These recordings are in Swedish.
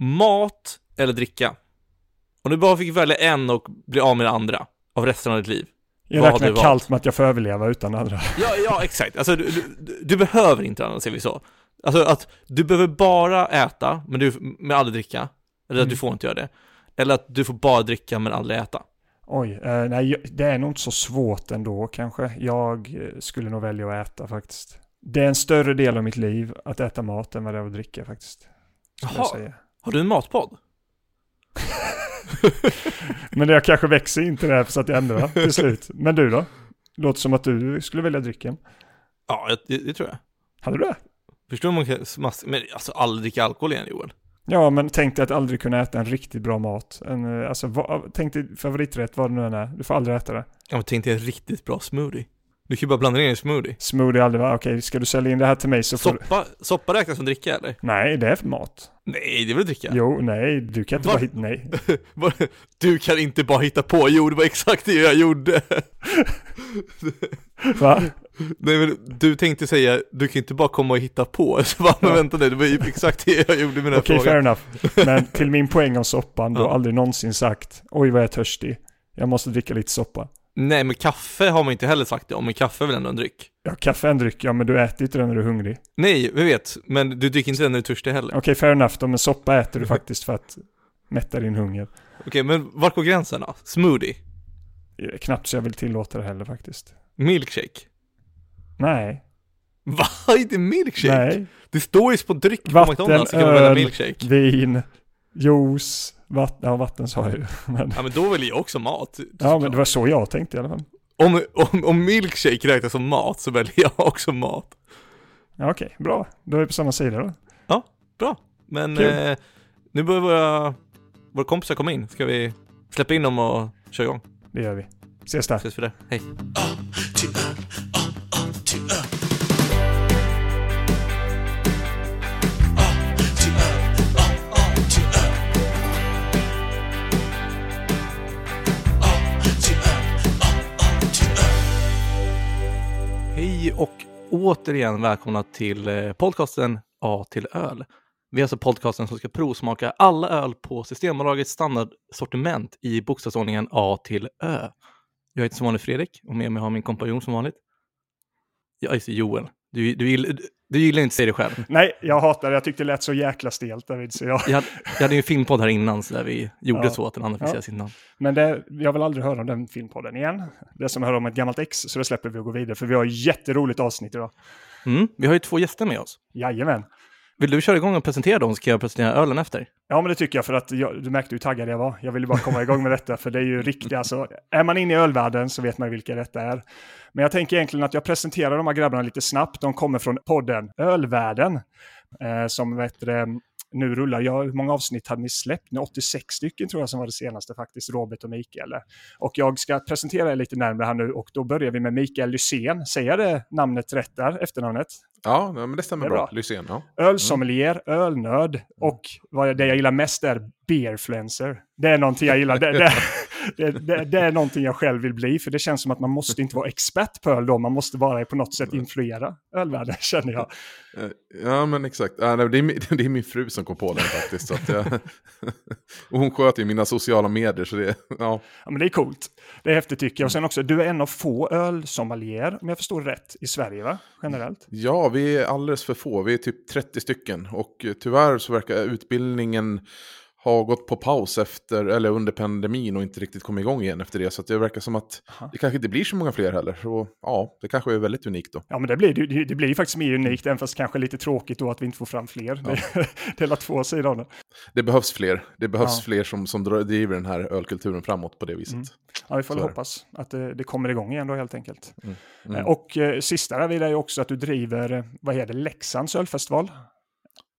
mat eller dricka? Om du bara fick välja en och bli av med det andra av resten av ditt liv. Jag Vad räknar kallt med att jag får överleva utan andra. Ja, ja exakt. Alltså, du, du, du behöver inte annat, säger vi så. Alltså att du behöver bara äta, men du, men aldrig dricka. Eller att Mm. du får inte göra det. Eller att du får bara dricka, men aldrig äta. Oj, eh, nej, det är nog inte så svårt ändå kanske. Jag eh, skulle nog välja att äta faktiskt. Det är en större del av mitt liv att äta mat än vad det är att dricka faktiskt. Jaha. Har du en matpodd? Men jag kanske växer in till det här så att jag ändrar till slut. Men du då? Låter som att du skulle välja drycken. Ja, det, det tror jag. Hade du det? Förstår du man kan mass- men alltså aldrig dricka alkohol igen Joel? Ja, men tänk dig att aldrig kunna äta en riktigt bra mat. En, eh, alltså, vad, tänk dig favoriträtt, vad det nu än är. Du får aldrig äta det. Ja men tänk dig en riktigt bra smoothie. Du kan ju bara blanda ner i en smoothie. Smoothie aldrig, va? okej, ska du sälja in det här till mig så får du... Soppa, räknas som dricka eller? Nej, det är för mat. Nej, det är väl dricka? Jo, nej, du kan inte Va? bara hitta... Nej. Du kan inte bara hitta på, jo det var exakt det jag gjorde. Va? Nej men du tänkte säga, du kan inte bara komma och hitta på. Så bara, men Ja. vänta nu, det var ju exakt det jag gjorde med den här Okej, fair frågan. enough. Men till min poäng om soppan, du har Ja. aldrig någonsin sagt oj vad jag är törstig. Jag måste dricka lite soppa. Nej men kaffe har man inte heller sagt det om, men kaffe är väl ändå en dryck? Ja, kaffe är en dryck, ja men du äter inte den när du är hungrig. Nej, vi vet, men du dricker inte den när du är törstig heller. Okej, fair enough då, men soppa äter du faktiskt för att mätta din hunger. Okej, men vart går gränsen då? Smoothie? Knappt så jag vill tillåta det heller faktiskt. Milkshake? Nej. Va? Inte milkshake? Nej. Det står ju på dryck på Vatten, McDonalds, så kan man välja öl. milkshake. Vin, juice, vatten, ja vatten sa jag ju. Men, Ja men då väljer jag också mat. ja men det var så jag tänkte i alla fall. om, om, om milkshake räknas som mat så väljer jag också mat. Ja, Okej, bra. Då är vi på samma sida då. Bra. Men eh, nu börjar våra, våra kompisar komma in. Ska vi släppa in dem och köra igång? Det gör vi. Ses där. Ses för det. Hej. Hej återigen välkomna till eh, podcasten A till öl. Vi är alltså podcasten som ska provsmaka alla öl på Systembolagets standardsortiment i bokstavsordningen A till Ö. Jag heter som vanligt Fredrik och med mig har min kompanjon som vanligt. Ja, just det, Joel. Du, du, du, gillar inte att säga det själv. Nej, jag hatar det. Jag tyckte det lät så jäkla stelt David. Så jag... Jag hade, jag hade ju en filmpodd här innan så där vi gjorde Ja. så att den andra fick Ja. sitt namn. Men det, jag vill aldrig höra om den filmpodden igen. Det är som höra om ett gammalt ex, så det släpper vi och går vidare. För vi har ett jätteroligt avsnitt idag. Mm, vi har ju två gäster med oss. Jajamän. Vill du köra igång och presentera dem så kan jag presentera ölen efter? Ja, men det tycker jag för att jag, du märkte hur taggad jag var. Jag ville bara komma igång med detta, för det är ju riktigt, alltså, är man inne i ölvärlden så vet man vilka detta är. Men jag tänker egentligen att jag presenterar de här grabbarna lite snabbt. De kommer från podden Ölvärlden, eh, som vet det, nu rullar jag. Hur många avsnitt hade ni släppt? Nu 86 stycken tror jag som var det senaste faktiskt, Robert och Mikael. Och jag ska presentera er lite närmare här nu och då börjar vi med Mikael Lysén. Säger jag det namnet rätt där, efternamnet? Ja, men det stämmer Det bra. bra. Lysén, ja. Ölsommelier, ölnörd och vad det jag gillar mest är beerfluencer. Det är någonting jag gillar. Det, det, det, det, det är någonting jag själv vill bli, för det känns som att man måste inte vara expert på öl då, man måste bara på något sätt influera ölvärlden, känner jag. Eh, Ja, men exakt. Nej, det, är, min- det är min fru som kom på den faktiskt. Så jag, och hon sköter ju mina sociala medier, så det, ja. Ja, men det är coolt. Det är häftigt tycker jag. Och sen också, du är en av få ölsommelier, om jag förstår rätt, i Sverige, va? Generellt. ja, vi är alldeles för få. Vi är typ 30 stycken. Och eh, tyvärr så verkar utbildningen ha gått på paus efter, eller under pandemin och inte riktigt kommit igång igen efter det. Så det verkar som att Aha. det kanske inte blir så många fler heller. Så ja, det kanske är väldigt unikt då. Ja, men det blir, det, det blir ju faktiskt mer unikt, även fast kanske lite tråkigt då att vi inte får fram fler. Det, det är två sidor det. Det behövs fler. Det behövs Ja. fler som, som driver den här ölkulturen framåt på det viset. Mm. Ja, vi får väl hoppas att det, det kommer igång igen då helt enkelt. Mm. Eh, Och eh, sista där vill jag också att du driver, eh, vad heter det, Leksands ölfestival.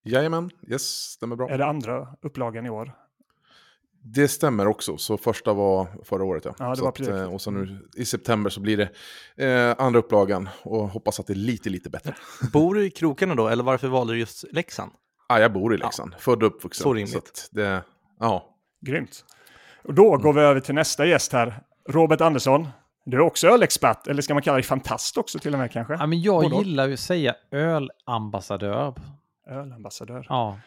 Jajamän, yes, stämmer bra. Är det andra upplagan i år? Det stämmer också, så första var förra året ja. Ja, det så var att, precis. eh, och så nu i september så blir det eh, andra upplagan och hoppas att det är lite, lite bättre. Bor du i krokarna då, eller varför valde du just Leksand? Ah, jag bor i Leksand, född och uppvuxen. Så rimligt. att det, ja. Grymt. Och då går vi över till nästa gäst här. Robert Andersson. Du är också ölexpert, eller ska man kalla dig fantast också till och med kanske? Ja, men jag Både gillar ju att säga ölambassadör. Ölambassadör. Ja.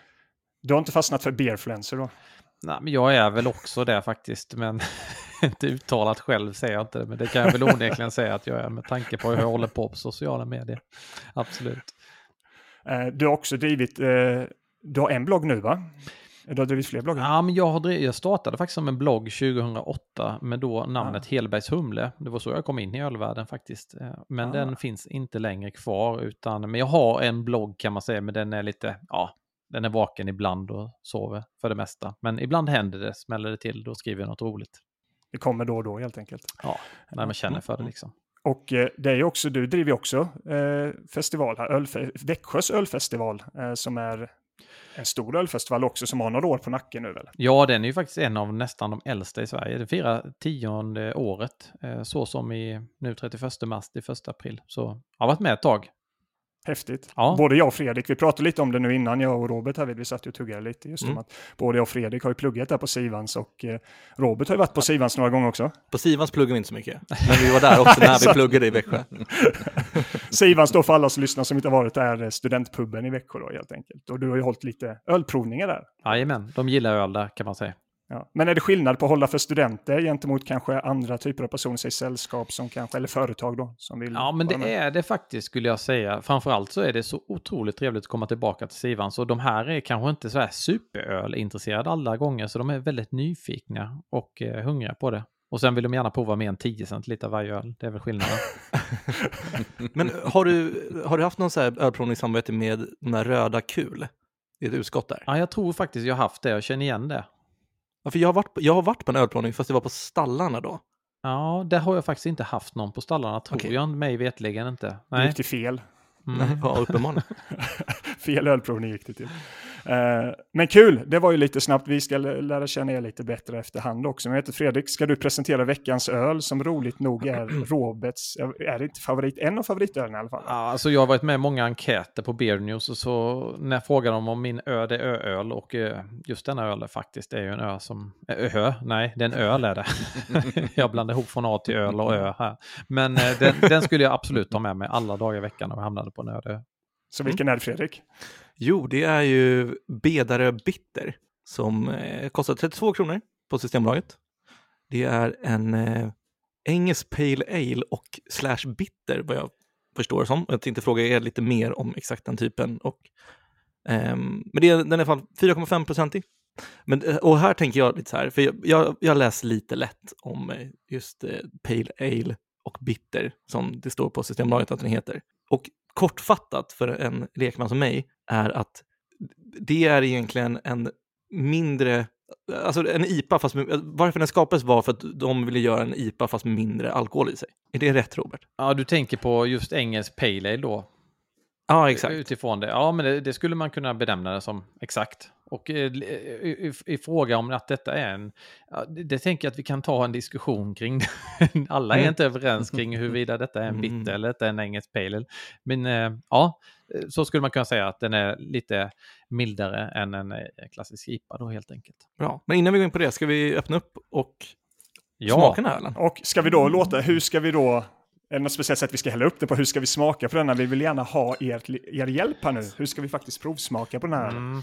Du har inte fastnat för beerfluencer då? Nej, men jag är väl också det faktiskt, men inte uttalat själv säger jag inte det. Men det kan jag väl onekligen säga att jag är med tanke på hur jag håller på på sociala medier. Absolut. Eh, du har också drivit, eh, du har en blogg nu va? Du har drivit fler bloggar? Ja, men jag, har driv, jag startade faktiskt som en blogg 2008 med då namnet ja. Helbergs Humle. Det var så jag kom in i ölvärlden faktiskt. Eh, men ja. den finns inte längre kvar, utan, men jag har en blogg kan man säga, men den är lite, ja, den är vaken ibland och sover för det mesta. Men ibland händer det, smäller det till, då skriver jag något roligt. Det kommer då och då helt enkelt. Ja, när man känner för det liksom. Och eh, det är också, du driver också eh, festival här, Ölfe Växjös ölfestival, eh, som är en stor ölfestival också som har några år på nacken nu väl? Ja, den är ju faktiskt en av nästan de äldsta i Sverige. Det firar tionde året, eh, så som i nu 31 mars till 1 april. Så jag har varit med ett tag. Häftigt. Ja. Både jag och Fredrik, vi pratade lite om det nu innan, jag och Robert här, vi satt och tuggade lite just mm. om att både jag och Fredrik har ju pluggat där på Sivans och eh, Robert har ju varit på Sivans några gånger också. På Sivans pluggar vi inte så mycket, men vi var där också när vi pluggade i Växjö. Sivans då för alla som lyssnar som inte har varit där, studentpuben i Växjö då helt enkelt. Och du har ju hållit lite ölprovningar där. Jajamän, de gillar öl där kan man säga. Ja. Men är det skillnad på att hålla för studenter gentemot kanske andra typer av personer, säg sällskap som kanske, eller företag då? Som vill ja, men det med? är det faktiskt skulle jag säga. Framförallt så är det så otroligt trevligt att komma tillbaka till Sivan. Så de här är kanske inte så här superölintresserade alla gånger, så de är väldigt nyfikna och eh, hungriga på det. Och sen vill de gärna prova mer än 10 centiliter varje öl. Det är väl skillnaden. men har du, har du haft någon så här ölprovningssamarbete med de här röda kul? I ett utskott där? Ja, jag tror faktiskt jag haft det. Jag känner igen det. Ja, för jag, har varit, jag har varit på en ölprovning fast det var på stallarna då. Ja, det har jag faktiskt inte haft någon på stallarna, tror okay. jag mig vetligen inte. Nej. Det gick till fel. Mm. Ja, uppenbarligen. fel ölprovning gick det till. Uh, men kul, det var ju lite snabbt. Vi ska lära känna er lite bättre efterhand också. Men jag heter Fredrik, ska du presentera veckans öl som roligt nog är Roberts, är det inte favorit, en av favoritölen i alla fall? Ja, alltså jag har varit med i många enkäter på Beer News och så när jag frågar dem om min ö, det är ööl och uh, just denna öl faktiskt är ju en ö som, äh, ö, nej, det är en öl är det. jag blandar ihop från A till öl och ö här. Men den, den, skulle jag absolut ta med mig alla dagar i veckan om jag hamnade på en ö. Så vilken är det Fredrik? Jo, det är ju Bedarö Bitter som eh, kostar 32 kronor på Systembolaget. Det är en eh, engelsk Pale Ale och slash bitter vad jag förstår det som. Jag tänkte fråga er lite mer om exakt den typen. Och, eh, men det är, den är 4,5 procentig. Men, eh, och här tänker jag lite så här, för jag, jag, jag läser lite lätt om eh, just eh, Pale Ale och Bitter som det står på Systembolaget att den heter. Och kortfattat för en lekman som mig är att det är egentligen en mindre, alltså en IPA fast med, varför den skapades var för att de ville göra en IPA fast med mindre alkohol i sig. Är det rätt Robert? Ja, du tänker på just engelsk Pale Ale då? Ja, exakt. Utifrån det. Ja, men det, det, skulle man kunna benämna det som exakt. Och eh, i, i, fråga om att detta är en... Det, tänker jag att vi kan ta en diskussion kring. Alla är mm. inte överens kring huruvida detta är en bitter mm. eller detta är en engelsk pale Men eh, ja, så skulle man kunna säga att den är lite mildare än en eh, klassisk IPA då helt enkelt. Bra, men innan vi går in på det, ska vi öppna upp och ja. smaka den här ölen? Och ska vi då låta, hur ska vi då är det något speciellt sätt vi ska hälla upp det på? Hur ska vi smaka på denna? Vi vill gärna ha er, er hjälp här nu. Hur ska vi faktiskt provsmaka på den här? Mm.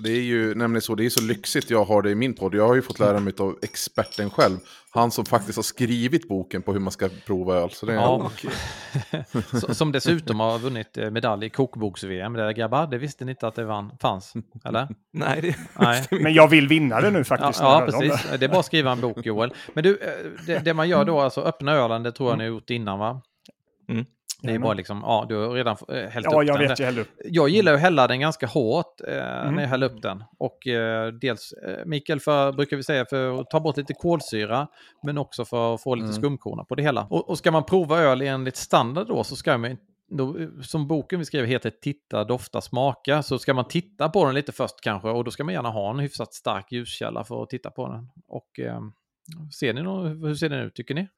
Det är ju nämligen så, det är så lyxigt jag har det i min podd. Jag har ju fått lära mig av experten själv. Han som faktiskt har skrivit boken på hur man ska prova öl. Så det är ja, okay. Som dessutom har vunnit eh, medalj i kokboks-VM. Det grabbar, det visste ni inte att det vann, fanns? Eller? Nej, det Nej. Men jag vill vinna det nu faktiskt. Ja, ja precis. Det. det är bara att skriva en bok Joel. Men du, eh, det, det man gör då, alltså öppna ölen, det tror jag ni har gjort innan va? Mm. Det är bara liksom, ja, du har redan äh, hällt ja, upp jag den. Vet, jag, upp. jag gillar att hälla den ganska hårt eh, mm. när jag häller upp den. Och eh, dels, eh, Mikael, för, brukar vi säga, för att ta bort lite kolsyra, men också för att få lite mm. skumkorna på det hela. Och, och ska man prova öl enligt standard då så ska man då, som boken vi skrev heter Titta, dofta, smaka, så ska man titta på den lite först kanske och då ska man gärna ha en hyfsat stark ljuskälla för att titta på den. Och eh, ser ni någon, hur ser den ut tycker ni?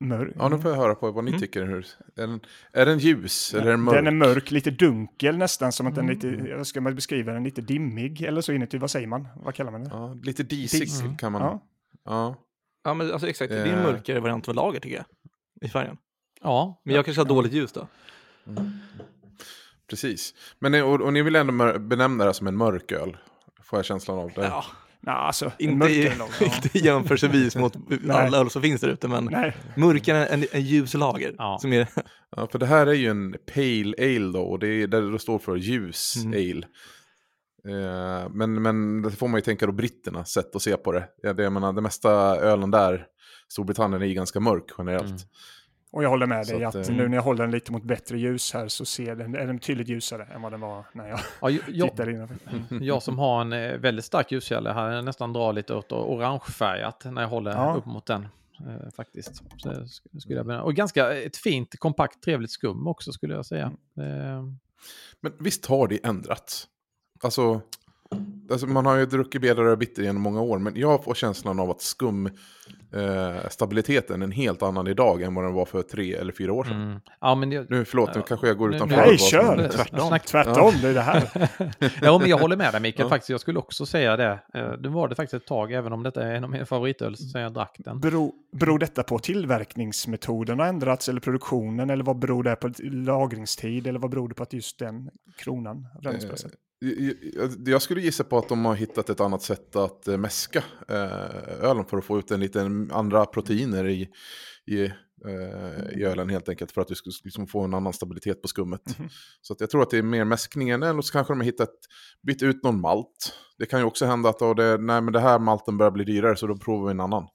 Mörk. Ja, nu får jag höra på vad ni mm. tycker. Hur, är, den, är den ljus eller är den mörk? Den är mörk, lite dunkel nästan, som att den är lite, mm. ska man beskriva den, lite dimmig eller så inuti, vad säger man? Vad kallar man det? Ja, lite disig Dis. kan man. Ja. ja. Ja, men alltså exakt, det är en eh. mörkare variant av lager tycker jag, i färgen. Ja. Men jag kanske har dåligt ljus då. Mm. Precis. Men ni- och, och ni vill ändå benämna det här som en mörk öl? Får jag känslan av det? Ja, Nej, alltså, inte, ja. inte jämförelsevis mot alla öl som finns där ute, men Nej, mörkare än en, en ljus lager. Ja. Som är, Ja, för det här är ju en pale ale då, och det är där det står för ljus Mm. ale. Eh, men, men det får man ju tänka då britternas sätt att se på det. Ja, det, jag menar, det mesta ölen där, Storbritannien är ju ganska mörk generellt. Mm. Och jag håller med dig att, att, eh, nu när jag håller den lite mot bättre ljus här så ser den, är den tydligt ljusare än vad den var när jag Ja, jag, tittade in. jag som har en eh, väldigt stark ljuskälla här jag nästan drar lite åt orangefärgat när jag håller Ja. upp mot den. Eh, faktiskt. Skulle jag och ganska ett fint, kompakt, trevligt skum också skulle jag säga. Eh, Men visst har det ändrats? Alltså, alltså man har ju druckit bedare bitter genom många år, men jag får känslan av att skum eh, stabiliteten är en helt annan idag än vad den var för tre eller fyra år sedan. mm. Ja, men jag, Nu, förlåt, nu Ja. kanske jag går Nu- utanför. Nej, kör! Tvärtom. Snack, Tvärtom, det är det här. Ja, men jag håller med dig Mikael Ja. faktiskt. Jag skulle också säga det. Eh, Det var det faktiskt ett tag, även om detta är en av mina favoritöl sen jag drack den. Beror, beror detta på tillverkningsmetoden har ändrats eller produktionen eller vad beror det på lagringstid eller vad beror det på att just den kronan det sättet? Jag- skulle gissa på att de har hittat ett annat sätt att eh, mäska eh, ölen för att få ut en liten andra proteiner i, i, eh, i ölen helt enkelt för att du ska liksom få en annan stabilitet på skummet. Mhm. Så att jag tror att det är mer mäskningen eller så kanske de har hittat, bytt ut någon malt. Det kan ju också hända att då det, nej, men det här malten börjar bli dyrare så då provar vi en annan.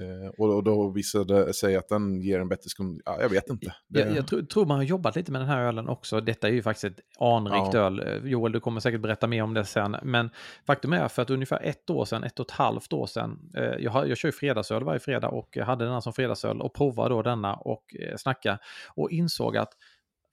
Eh, och, då visade det sig att den ger en bättre skum. Ja, jag vet inte. Det, Jag, jag tror, tror man har jobbat lite med den här ölen också. Detta är ju faktiskt ett anrikt Ja. öl. Eh, Joel, du kommer säkert berätta mer om det sen. Men faktum är för att ungefär ett år sedan, ett och ett halvt år sedan, eh, jag, har, jag kör ju fredagsöl varje fredag och hade denna som fredagsöl och provade då denna och eh, snacka och insåg att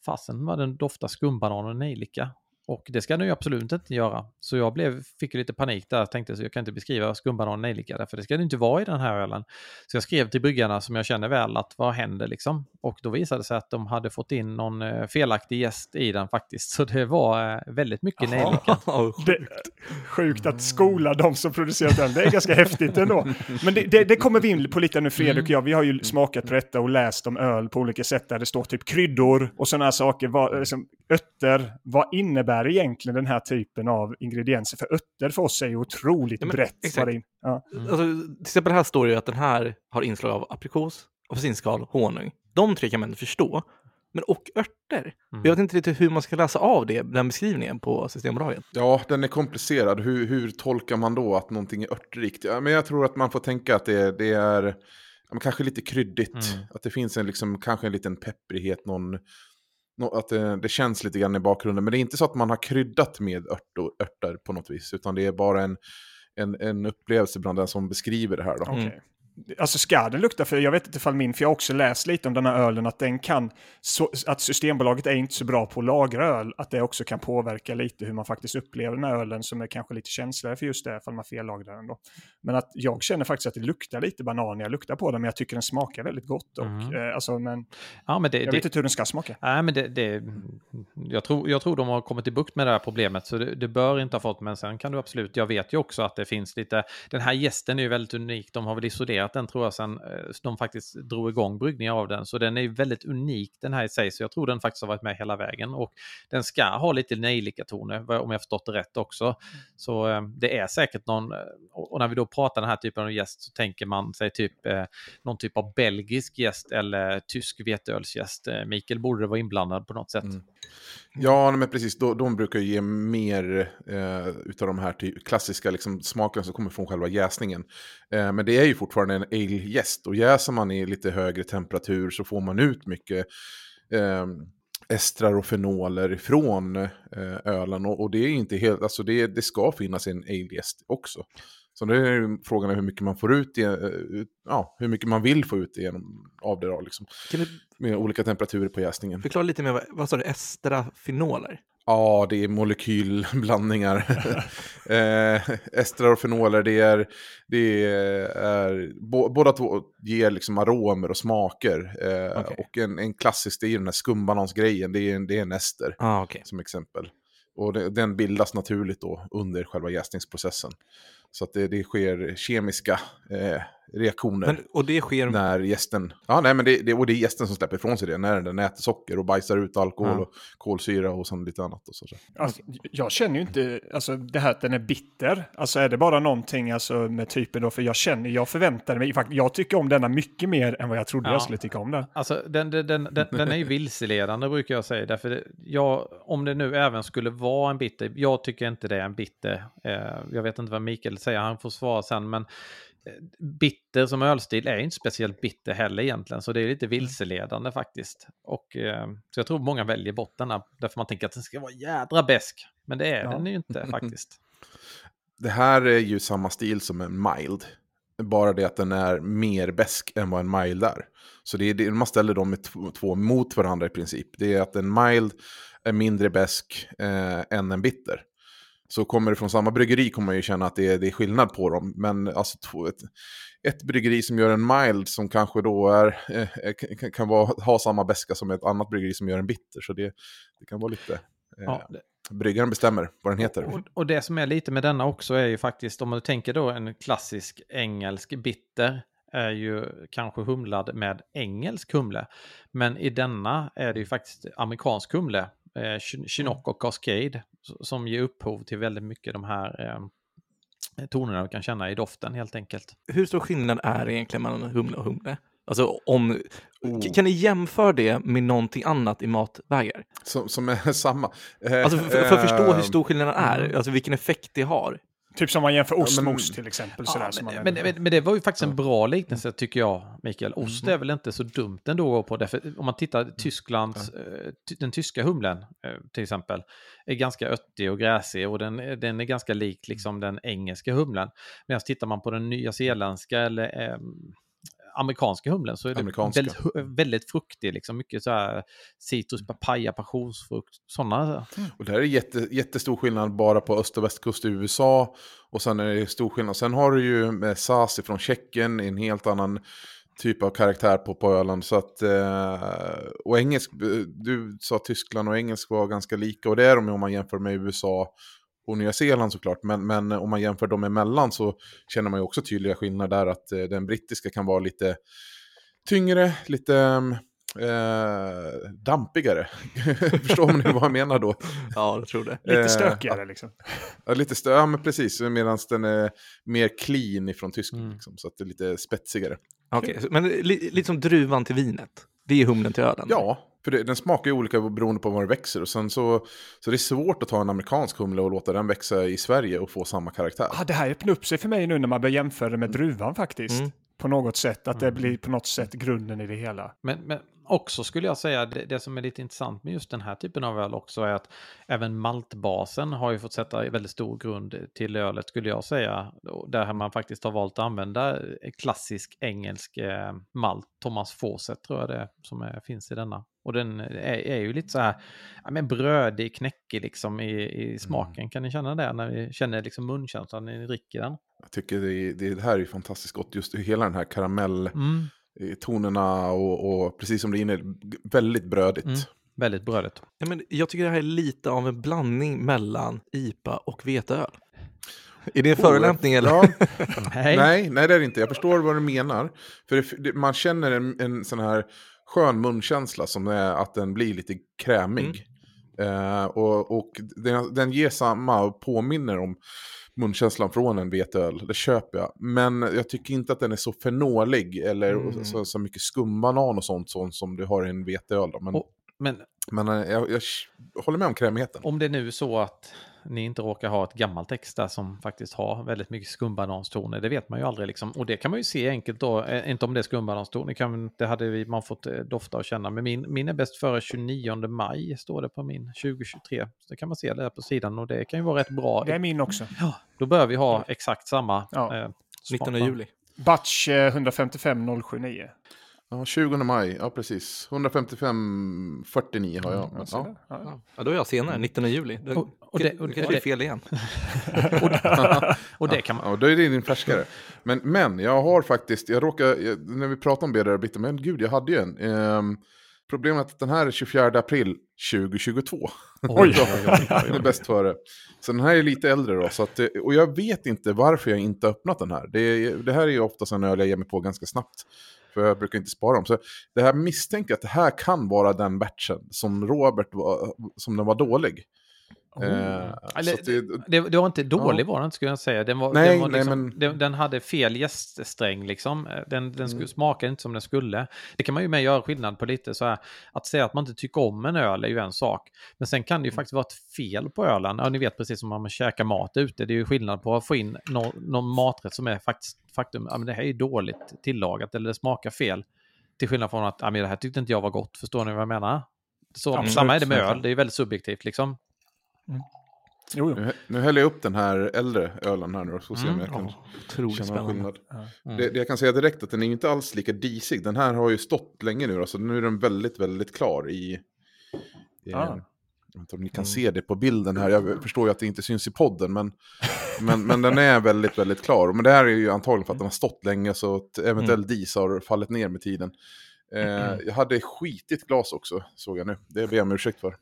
fasen vad den doftar skumbanan och nejlika. Och det ska den ju absolut inte göra. Så jag blev, fick lite panik där, tänkte så jag kan inte beskriva skumbanan nejlika därför det ska det inte vara i den här ölen. Så jag skrev till bryggarna som jag känner väl att vad händer liksom? Och då visade det sig att de hade fått in någon eh, felaktig gäst i den faktiskt. Så det var eh, väldigt mycket nejlika. Det, sjukt att skola de som producerat den. Det är ganska häftigt ändå. Men det, det, det kommer vi in på lite nu, Fredrik och jag. Vi har ju smakat på detta och läst om öl på olika sätt där det står typ kryddor och sådana här saker. Vad, liksom, örter. Vad innebär egentligen den här typen av ingredienser? För örter för oss är ju otroligt Ja, men brett. exakt. Ja. Alltså, till exempel här står det ju att den här har inslag av aprikos, apelsinskal, honung. De tre kan man inte förstå. Men och örter. Mm. Jag vet inte riktigt hur man ska läsa av det, den beskrivningen på Systembolaget. Ja, den är komplicerad. Hur, hur tolkar man då att någonting är örtrikt? Ja, men jag tror att man får tänka att det, det är kanske lite kryddigt. Mm. Att det finns en, liksom, kanske en liten pepprighet, någon, nå- att det, det känns lite grann i bakgrunden. Men det är inte så att man har kryddat med örtor, örter på något vis, utan det är bara en, en, en upplevelse bland den som beskriver det här. Då. Mm. Alltså ska den lukta, för jag vet inte ifall min, för jag har också läst lite om den här ölen, att den kan, så, att Systembolaget är inte så bra på att lagra öl, att det också kan påverka lite hur man faktiskt upplever den här ölen som är kanske lite känsligare för just det, ifall man fellagrar den då. Men att jag känner faktiskt att det luktar lite banan när jag luktar på den, men jag tycker den smakar väldigt gott. Och, Mm. eh, alltså, men Ja, men det, jag det, vet inte hur den ska smaka. Nej, men det, det, jag, tror, jag tror de har kommit i bukt med det här problemet, så det, det bör inte ha fått, men sen kan du absolut, jag vet ju också att det finns lite, den här gästen är ju väldigt unik, de har väl isolerat den tror jag sen eh, de faktiskt drog igång bryggningen av den, så den är ju väldigt unik den här i sig, så jag tror den faktiskt har varit med hela vägen och den ska ha lite nejlika toner, vad- om jag förstått det rätt också. Så eh, det är säkert någon, eh, och när vi då pratar den här typen av gäst så tänker man sig typ eh, någon typ av belgisk gäst eller tysk veteölsgäst. Eh, Mikael borde vara inblandad på något sätt. Mm. Ja, men precis. De, de brukar ju ge mer eh, utav de här typ, klassiska liksom, smakerna som kommer från själva jäsningen. Eh, men det är ju fortfarande en ale-jäst och jäser man i lite högre temperatur så får man ut mycket eh, estrar och fenoler från eh, ölen. Och, och det är inte helt, alltså det, det ska finnas en ale-jäst också. Så det är frågan är hur mycket man får ut, i, eh, ja, hur mycket man vill få ut genom, av det då, liksom, du med olika temperaturer på jäsningen. förklara lite mer, vad, sa du, estrafenoler? Ja, det är molekylblandningar. eh, estrar och fenoler, det är, det är bo, båda två ger liksom aromer och smaker. Eh, Okej. Och en, en klassisk, det är den här skumbanansgrejen, det är, det är en ester Ah, okej. som exempel. Och det, den bildas naturligt då under själva jäsningsprocessen. Så att det, det sker kemiska eh, reaktioner. Men, och det sker... När gästen, ja nej men det, det, och det är gästen som släpper ifrån sig det, när den äter socker och bajsar ut alkohol Ja. och kolsyra och sånt lite annat. Och så. Alltså, jag känner ju inte, alltså det här att den är bitter, alltså är det bara någonting alltså, med typen då, för jag känner, jag förväntar mig, jag tycker om denna mycket mer än vad jag trodde Ja. jag skulle tycka om den. Alltså den, den, den, den, den är ju vilseledande brukar jag säga. Därför det, jag, om det nu även skulle vara en bitter, jag tycker inte det är en bitter. Eh, jag vet inte vad Mikael säger, han får svara sen. Men eh, bitter som ölstil är inte speciellt bitter heller egentligen. Så det är lite vilseledande faktiskt. Och, eh, så jag tror många väljer bort denna, därför man tänker att den ska vara jädra besk. Men det är Ja. den ju inte faktiskt. Det här är ju samma stil som en mild. Bara det att den är mer besk än vad en mild är. Så det är, det, man ställer dem två mot varandra i princip. Det är att en mild är mindre besk eh, än en bitter. Så kommer det från samma bryggeri kommer man ju känna att det är, det är skillnad på dem. Men alltså två, ett, ett bryggeri som gör en mild som kanske då är, eh, kan, kan vara, ha samma beska som ett annat bryggeri som gör en bitter. Så det, det kan vara lite... Eh, Ja, det- Bryggaren bestämmer vad den heter. Och, och det som är lite med denna också är ju faktiskt, om man tänker då en klassisk engelsk bitter, är ju kanske humlad med engelsk humle. Men i denna är det ju faktiskt amerikansk humle, eh, Chi- Chinook och Cascade, som ger upphov till väldigt mycket de här eh, tonerna du kan känna i doften helt enkelt. Hur stor skillnad är det egentligen mellan humle och humle? Alltså om... Oh. Kan ni jämföra det med någonting annat i matvägar? Som, som är samma. Eh, Alltså för, för att förstå hur eh, stor skillnaden är, mm. alltså vilken effekt det har. Typ som man jämför ost Ja, men- med ost till exempel. sådär, som man Men, men, men det var ju faktiskt en bra liknelse tycker jag, Mikael. Ost Mhm. är väl inte så dumt ändå att gå på. Därför, om man tittar Tysklands, eh, ty, den tyska humlen eh, till exempel, är ganska öttig och gräsig och den, den är ganska lik liksom den engelska humlen. Medan tittar man på den nya zeeländska eller eh, amerikanska humlen så är det Amerikanska. väldigt, hu- väldigt fruktig, liksom mycket så här citrus, papaya, passionsfrukt, sådana. Och det här är jätte, jättestor skillnad bara på öst och västkust i USA. Och sen är det stor skillnad. Sen har du ju med SAS från Tjeckien, en helt annan typ av karaktär på, på Öland. Så att, eh, och engelsk, du sa Tyskland och engelsk var ganska lika. Och det är de om man jämför med USA och Nya Zeeland såklart. Men, men om man jämför dem emellan så känner man ju också tydliga skillnader där. Att eh, den brittiska kan vara lite tyngre, lite eh, dampigare. Förstår ni vad jag menar då? Ja, jag tror det. Lite Eh, stökigare liksom. Ja, lite stö ja, men precis. Medan den är mer clean ifrån Tyskland. Mm. Liksom, så att det är lite spetsigare. Okej, så- men li, lite som druvan till vinet. Det är humlen till ölen. Ja, för det, den smakar ju olika beroende på var det växer. Och sen så, så det är svårt att ta en amerikansk humle och låta den växa i Sverige och få samma karaktär. Ah, det här öppnar upp sig för mig nu när man börjar jämföra med druvan faktiskt. Mm. På något sätt, att det blir på något sätt grunden i det hela. Men, men också skulle jag säga, det, det som är lite intressant med just den här typen av öl också är att även maltbasen har ju fått sätta väldigt stor grund till ölet skulle jag säga. Där man faktiskt har valt att använda klassisk engelsk eh, malt, Thomas Fawcett tror jag det är, som är, finns i denna. Och den är, är ju lite så här, ja, men brödig, knäckig liksom i, i smaken. Kan ni känna det när ni känner liksom munkänslan när ni dricker den? Jag tycker det, det, det här är ju fantastiskt gott. Just hela den här karamelltonerna Mm. Och, och precis som det är inne, väldigt brödigt. Mm. Väldigt brödigt. Ja, men jag tycker det här är lite av en blandning mellan IPA och veteöl. Är det en förolämpning eller? Ja, Nej. Nej, nej det är det inte. Jag förstår vad du menar. För det, det, man känner en, en sån här skön munkänsla som är att den blir lite krämig. Eh, och och den, den ger samma och påminner om munkänslan från en veteöl. Det köper jag. Men jag tycker inte att den är så fenolig eller Mm. så, så mycket skumbanan och sånt, sånt som du har i en veteöl. Men, Och- Men men eh, jag, jag håller med om krämigheten. Om det nu är så att ni inte råkar ha ett gammalt text där som faktiskt har väldigt mycket skumbananstoner, det vet man ju aldrig liksom. Och det kan man ju se enkelt då, eh, inte om det är skumbananstoner, det hade vi, man fått eh, dofta och känna. Men min, min är bäst före 29 maj, står det på min, 2023. Så det kan man se där på sidan och det kan ju vara rätt bra. Det är min också. Ja, då bör vi ha exakt samma. Ja. eh, smak, 19 va? juli. Batch eh, 155 079. Ja, 20 maj, ja precis. 155, 49 har jag. Ja, så Ja. där. Ja. Ja, då är jag senare, 19 juli. Då, Och- och det- och det- kanske det är fel igen. Och det kan man... Ja, då är det din färskare. Men, men jag har faktiskt, jag råkar, jag, när vi pratar om BDR bitter, men gud, jag hade ju en. ehm, Problemet är att den här är 24 april 2022. Oj. Den är bäst före. Så den här är lite äldre då. Så att, det- och jag vet inte varför jag inte har öppnat den här. Det, det här är ju oftast en öl jag ger mig på ganska snabbt. För jag brukar inte spara dem. Så det här misstänker jag att det här kan vara den batchen som Robert var, som den var dålig. Oh. Eh, Eller, det, det, det var inte dålig var den skulle jag säga. Den, var, Nej, den, var nej, liksom, men- den, den hade fel gäststräng liksom. Den, den skulle, Mm. smakade inte som den skulle. Det kan man ju med göra skillnad på lite så här. Att säga att man inte tycker om en öl är ju en sak. Men sen kan det ju Mm. faktiskt vara ett fel på ölen. Ja, ni vet precis som om man käkar mat ute. Det är ju skillnad på att få in någon, någon maträtt som är faktiskt faktum. Ja, men det här är ju dåligt tillagat eller det smakar fel. Till skillnad från att ja, men det här tyckte inte jag var gott. Förstår ni vad jag menar? Så, Absolut, samma är det med öl. Det är ju väldigt subjektivt liksom. Jo, jo. nu, nu häller jag upp den här äldre ölen här nu och så ser Mm, om jag kan otroligt känna skillnad. Mm. Det, det jag kan säga direkt att den är inte alls lika disig. Den här har ju stått länge nu, då, så nu är den väldigt, väldigt klar i... i Ah. Jag vet inte om ni Mm. kan se det på bilden här. Jag förstår ju att det inte syns i podden, men, men, men den är väldigt, väldigt klar. Men det här är ju antagligen för att den har stått länge, så att eventuell Mm. dis har fallit ner med tiden. Eh, jag hade skitigt glas också, såg jag nu. Det ber jag om ursäkt för.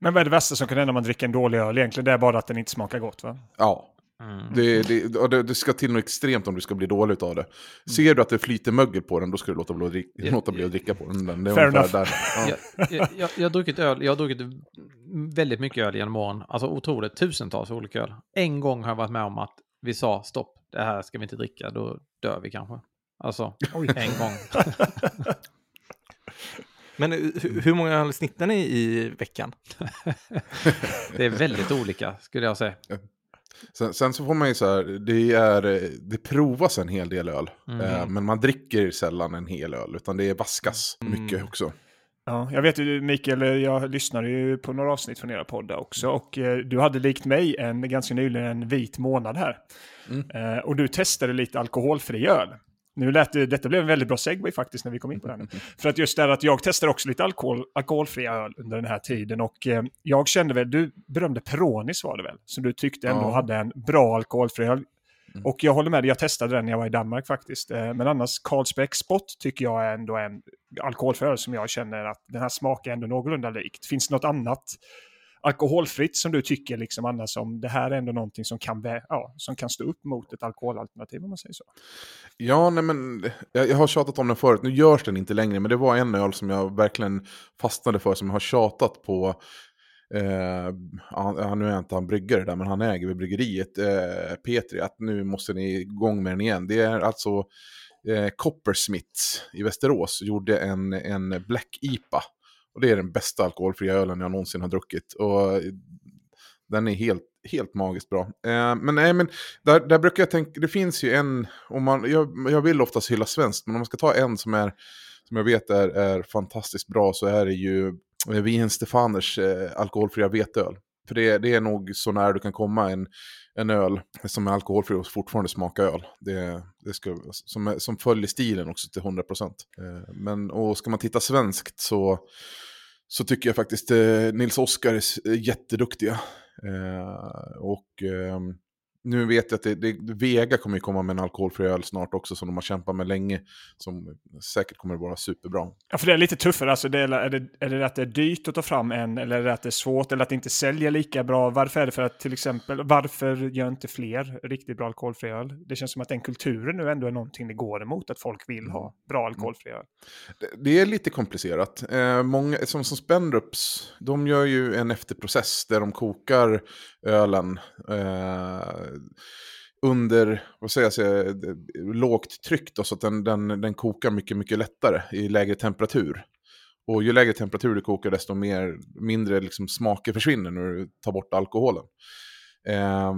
Men vad är det värsta som kan hända om man dricker en dålig öl egentligen? Det är bara att den inte smakar gott va? Ja, Mm. det, det, det, det ska till något extremt om du ska bli dålig av det. Ser du att det flyter mögel på den, då ska du låta bli att dricka, Ja. låta bli att dricka på den. Det är Fair enough. där. Ja. jag, jag, jag, har druckit öl, jag har druckit väldigt mycket öl genom åren. Alltså otroligt, tusentals olika öl. En gång har jag varit med om att vi sa stopp, det här ska vi inte dricka, då dör vi kanske. Alltså, en gång. Men eh, hu- hur många snittar ni i veckan? Det är väldigt olika, skulle jag säga. Sen, sen så får man ju så här, det, är, det provas en hel del öl. Mm. Eh, men man dricker sällan en hel öl, utan det är vaskas Mm. mycket också. Ja, jag vet ju Mikael, jag lyssnade ju på några avsnitt från era poddar också och eh, du hade likt mig en ganska nyligen en vit månad här. Mm. Eh, och du testade lite alkoholfri öl. Nu lät det, detta blev en väldigt bra segway faktiskt när vi kom in på det här nu. För att just det att jag testade också lite alkohol, alkoholfri öl under den här tiden och eh, jag kände väl, du berömde Peronis var det väl, som du tyckte ändå Ja. hade en bra alkoholfri öl. Mm. Och jag håller med dig, jag testade den när jag var i Danmark faktiskt. Eh, Men annars, Carlsberg Spot tycker jag är ändå en alkoholfri öl som jag känner att den här smakar ändå någorlunda likt. Finns det något annat alkoholfritt som du tycker liksom annars om det här är ändå någonting som kan, ja, som kan stå upp mot ett alkoholalternativ om man säger så? Ja, nej men jag, har tjatat om den förut, nu görs den inte längre, men det var en öl som jag verkligen fastnade för, som jag har tjatat på. Uh, han, nu är inte han bryggare där, men han äger vid bryggeriet, uh, Petri, att nu måste ni igång med den igen. Det är alltså eh, Coppersmith i Västerås gjorde en, en Black IPA. Och det är den bästa alkoholfria ölen jag någonsin har druckit. Och eh, den är helt, helt magiskt bra. Eh, men nej, men där, där brukar jag tänka, det finns ju en, om man, jag, jag vill oftast hylla svenskt, men om man ska ta en som är som jag vet är, är fantastiskt bra så är det ju eh, Wien Stefaners eh, alkoholfria veteöl. För det, det är nog så nära du kan komma en, en öl som är alkoholfri och fortfarande smakar öl. Det, det ska, som, som följer stilen också till 100%. Eh, men och ska man titta svenskt så, så tycker jag faktiskt eh, Nils Oskar är jätteduktiga. Eh, och eh, nu vet jag att det, det, Vega kommer ju komma med en alkoholfri öl snart också som de har kämpat med länge. Som säkert kommer att vara superbra. Ja, för det är lite tuffare. Alltså det är, är, det, är det att det är dyrt att ta fram en, eller är det att det är svårt, eller att det inte säljer lika bra? Varför är det för att till exempel, varför gör inte fler riktigt bra alkoholfri öl? Det känns som att den kulturen nu ändå är någonting det går emot, att folk vill ha bra alkoholfri öl. Det, det är lite komplicerat. Eh, många, som, som Spendrups, de gör ju en efterprocess där de kokar ölen eh, under vad säger jag, lågt tryck då, så att den, den, den kokar mycket, mycket lättare i lägre temperatur. Och ju lägre temperatur du kokar desto mer, mindre liksom smaker försvinner när du tar bort alkoholen. Eh,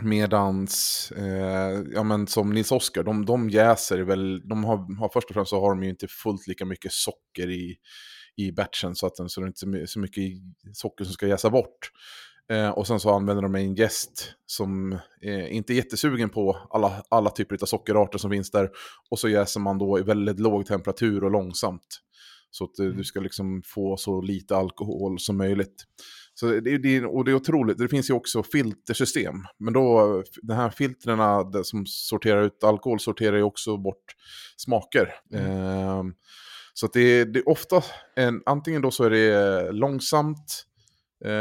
medans, eh, ja men som Nils Oskar, de, de jäser väl, de har, har först och främst så har de ju inte fullt lika mycket socker i, i batchen så att den, så det är inte så mycket socker som ska jäsa bort. Eh, och sen så använder de en gäst som eh, inte är jättesugen på alla, alla typer av sockerarter som finns där. Och så jäser man då i väldigt låg temperatur och långsamt. Så att eh, du ska liksom få så lite alkohol som möjligt. Så det, det, och det är otroligt, det finns ju också filtersystem. Men då, de här filtrerna där som sorterar ut alkohol sorterar ju också bort smaker. Eh, Så att det, är, det är ofta, en, antingen då så är det långsamt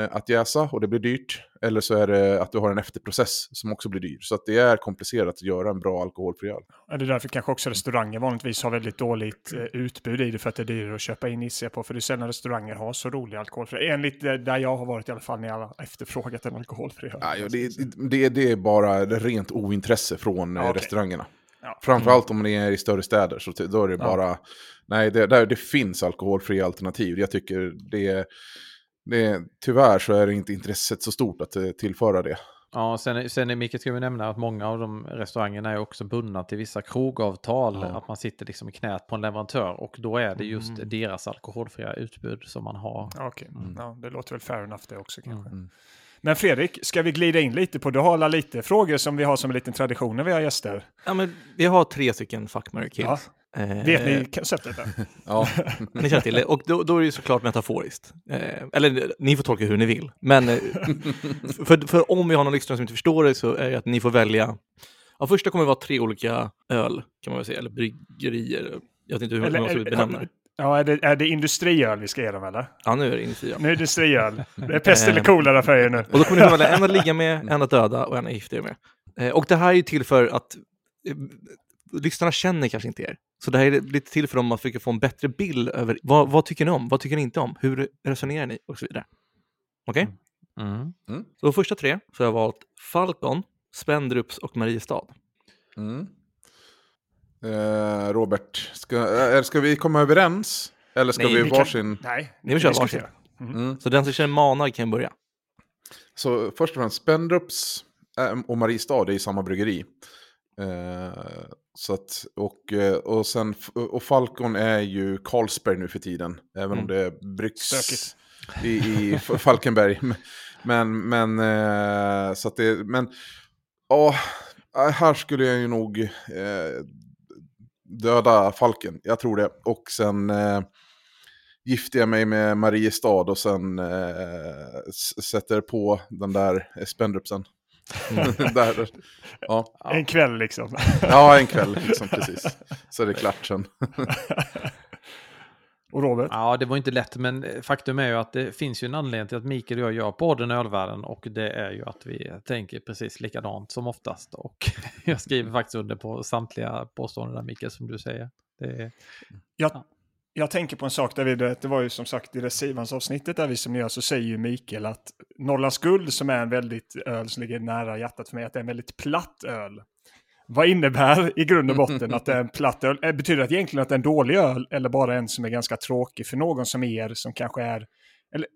att jäsa och det blir dyrt. Eller så är det att du har en efterprocess som också blir dyr. Så att det är komplicerat att göra en bra alkoholfri öl. Ja, det är därför kanske också restauranger vanligtvis har väldigt dåligt eh, utbud i det för att det är dyrare att köpa in jag på. För det är sällan restauranger har så roliga alkoholfria. Enligt det där jag har varit i alla fall när jag har efterfrågat en alkoholfri öl. Ja, det, det, det är bara rent ointresse från eh, Ja, okej. restaurangerna. Ja. Framförallt om det är i större städer. Så då är det bara... Nej, det, där, det finns alkoholfria alternativ. Jag tycker det, det... Tyvärr så är det inte intresset så stort att eh, tillföra det. Ja, sen, är- sen är Micke ska vi nämna att många av de restaurangerna är också bundna till vissa krogavtal. Ja. Att man sitter liksom i knät på en leverantör och då är det just Mm. deras alkoholfria utbud som man har. Okej, ja, det låter väl fair enough det också kanske. Mm. Men Fredrik, ska vi glida in lite på, du har alla lite frågor som vi har som en liten tradition när vi har gäster. Ja, men vi har tre stycken fuck, marry, kills. Ja. Eh, Vet ni konceptet? Ja, Ni känner till det. Och då, då är det såklart metaforiskt. Eh, eller ni får tolka hur ni vill. Men eh, för, för om vi har någon lyssnare som inte förstår det så är det att ni får välja. Ja, första kommer att vara tre olika öl, kan man väl säga, eller bryggerier. Jag vet inte hur Eller- man ska benämna det. Ja, är det, är det industriöl vi ska ge dem eller? Ja, nu är det industriöl. Nu är det industriöl. Det är pest eller kolera för er nu. Och då kommer ni få välja en att ligga med, en att döda och en att gifta er med. Eh, och det här är ju till för att eh, lyssnarna känner kanske inte er. Så det här är lite till för dem att försöka få en bättre bild över vad, vad tycker ni om, vad tycker ni inte om, hur resonerar ni och så vidare. Okej? Mm. Så de första tre så har jag valt Falcon, Spendrups och Mariestad. Mm. Eh, Robert, ska, eh, ska vi komma överens? Eller ska Nej, vi vi kan- varsin? Nej, Ni vill köra diskutera. Mm. Så den som känner manad kan börja. Så först och främst, Spendrups eh, och Mariestad är i samma bryggeri. Eh, så att, och, eh, och, sen, och Falcon är ju Carlsberg nu för tiden. Även om Mm. det bryggs i, i Falkenberg. Men, men, eh, så att det, men, ja, här skulle jag ju nog eh, döda Falken. Jag tror det. Och sen eh, gifter jag mig med Mariestad och sen eh, sätter på den där Spendrupsen. där, ja. En kväll liksom. ja, en kväll liksom, precis. Så är det klart sen. Och Robert? Ja, det var inte lätt, men faktum är ju att det finns ju en anledning till att Mikael och jag gör podden Ölvärlden och det är ju att vi tänker precis likadant som oftast. Och jag skriver faktiskt under på samtliga påståenden där Mikael, som du säger. Det är, Jag, jag tänker på en sak, där vi, det var ju som sagt i det Sivans-avsnittet där vi som gör så säger ju Mikael att Norrlands guld som är en väldigt öl som ligger nära hjärtat för mig, att det är en väldigt platt öl. Vad innebär i grund och botten att det är en platt öl? Eh, betyder det egentligen att det är en dålig öl eller bara en som är ganska tråkig för någon som er som kanske är... Eller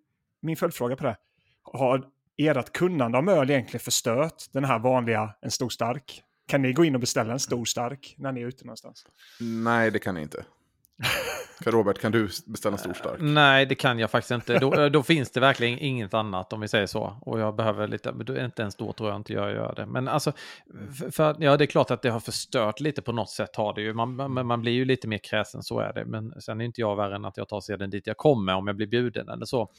min följdfråga på det. Har ert kunnande om öl egentligen förstört den här vanliga en stor stark? Kan ni gå in och beställa en stor stark när ni är ute någonstans? Nej, det kan ni inte. För Robert, kan du beställa en stor stark? Eh, nej, det kan jag faktiskt inte. Då, eh, då finns det verkligen inget annat om vi säger så. Och jag behöver lite, men då är inte ens då tror jag inte jag gör det. Men alltså, för, för, ja det är klart att det har förstört lite på något sätt har det ju. Man, man, man blir ju lite mer kräsen, så är det. Men sen är inte jag värre än att jag tar sedan dit jag kommer om jag blir bjuden eller så.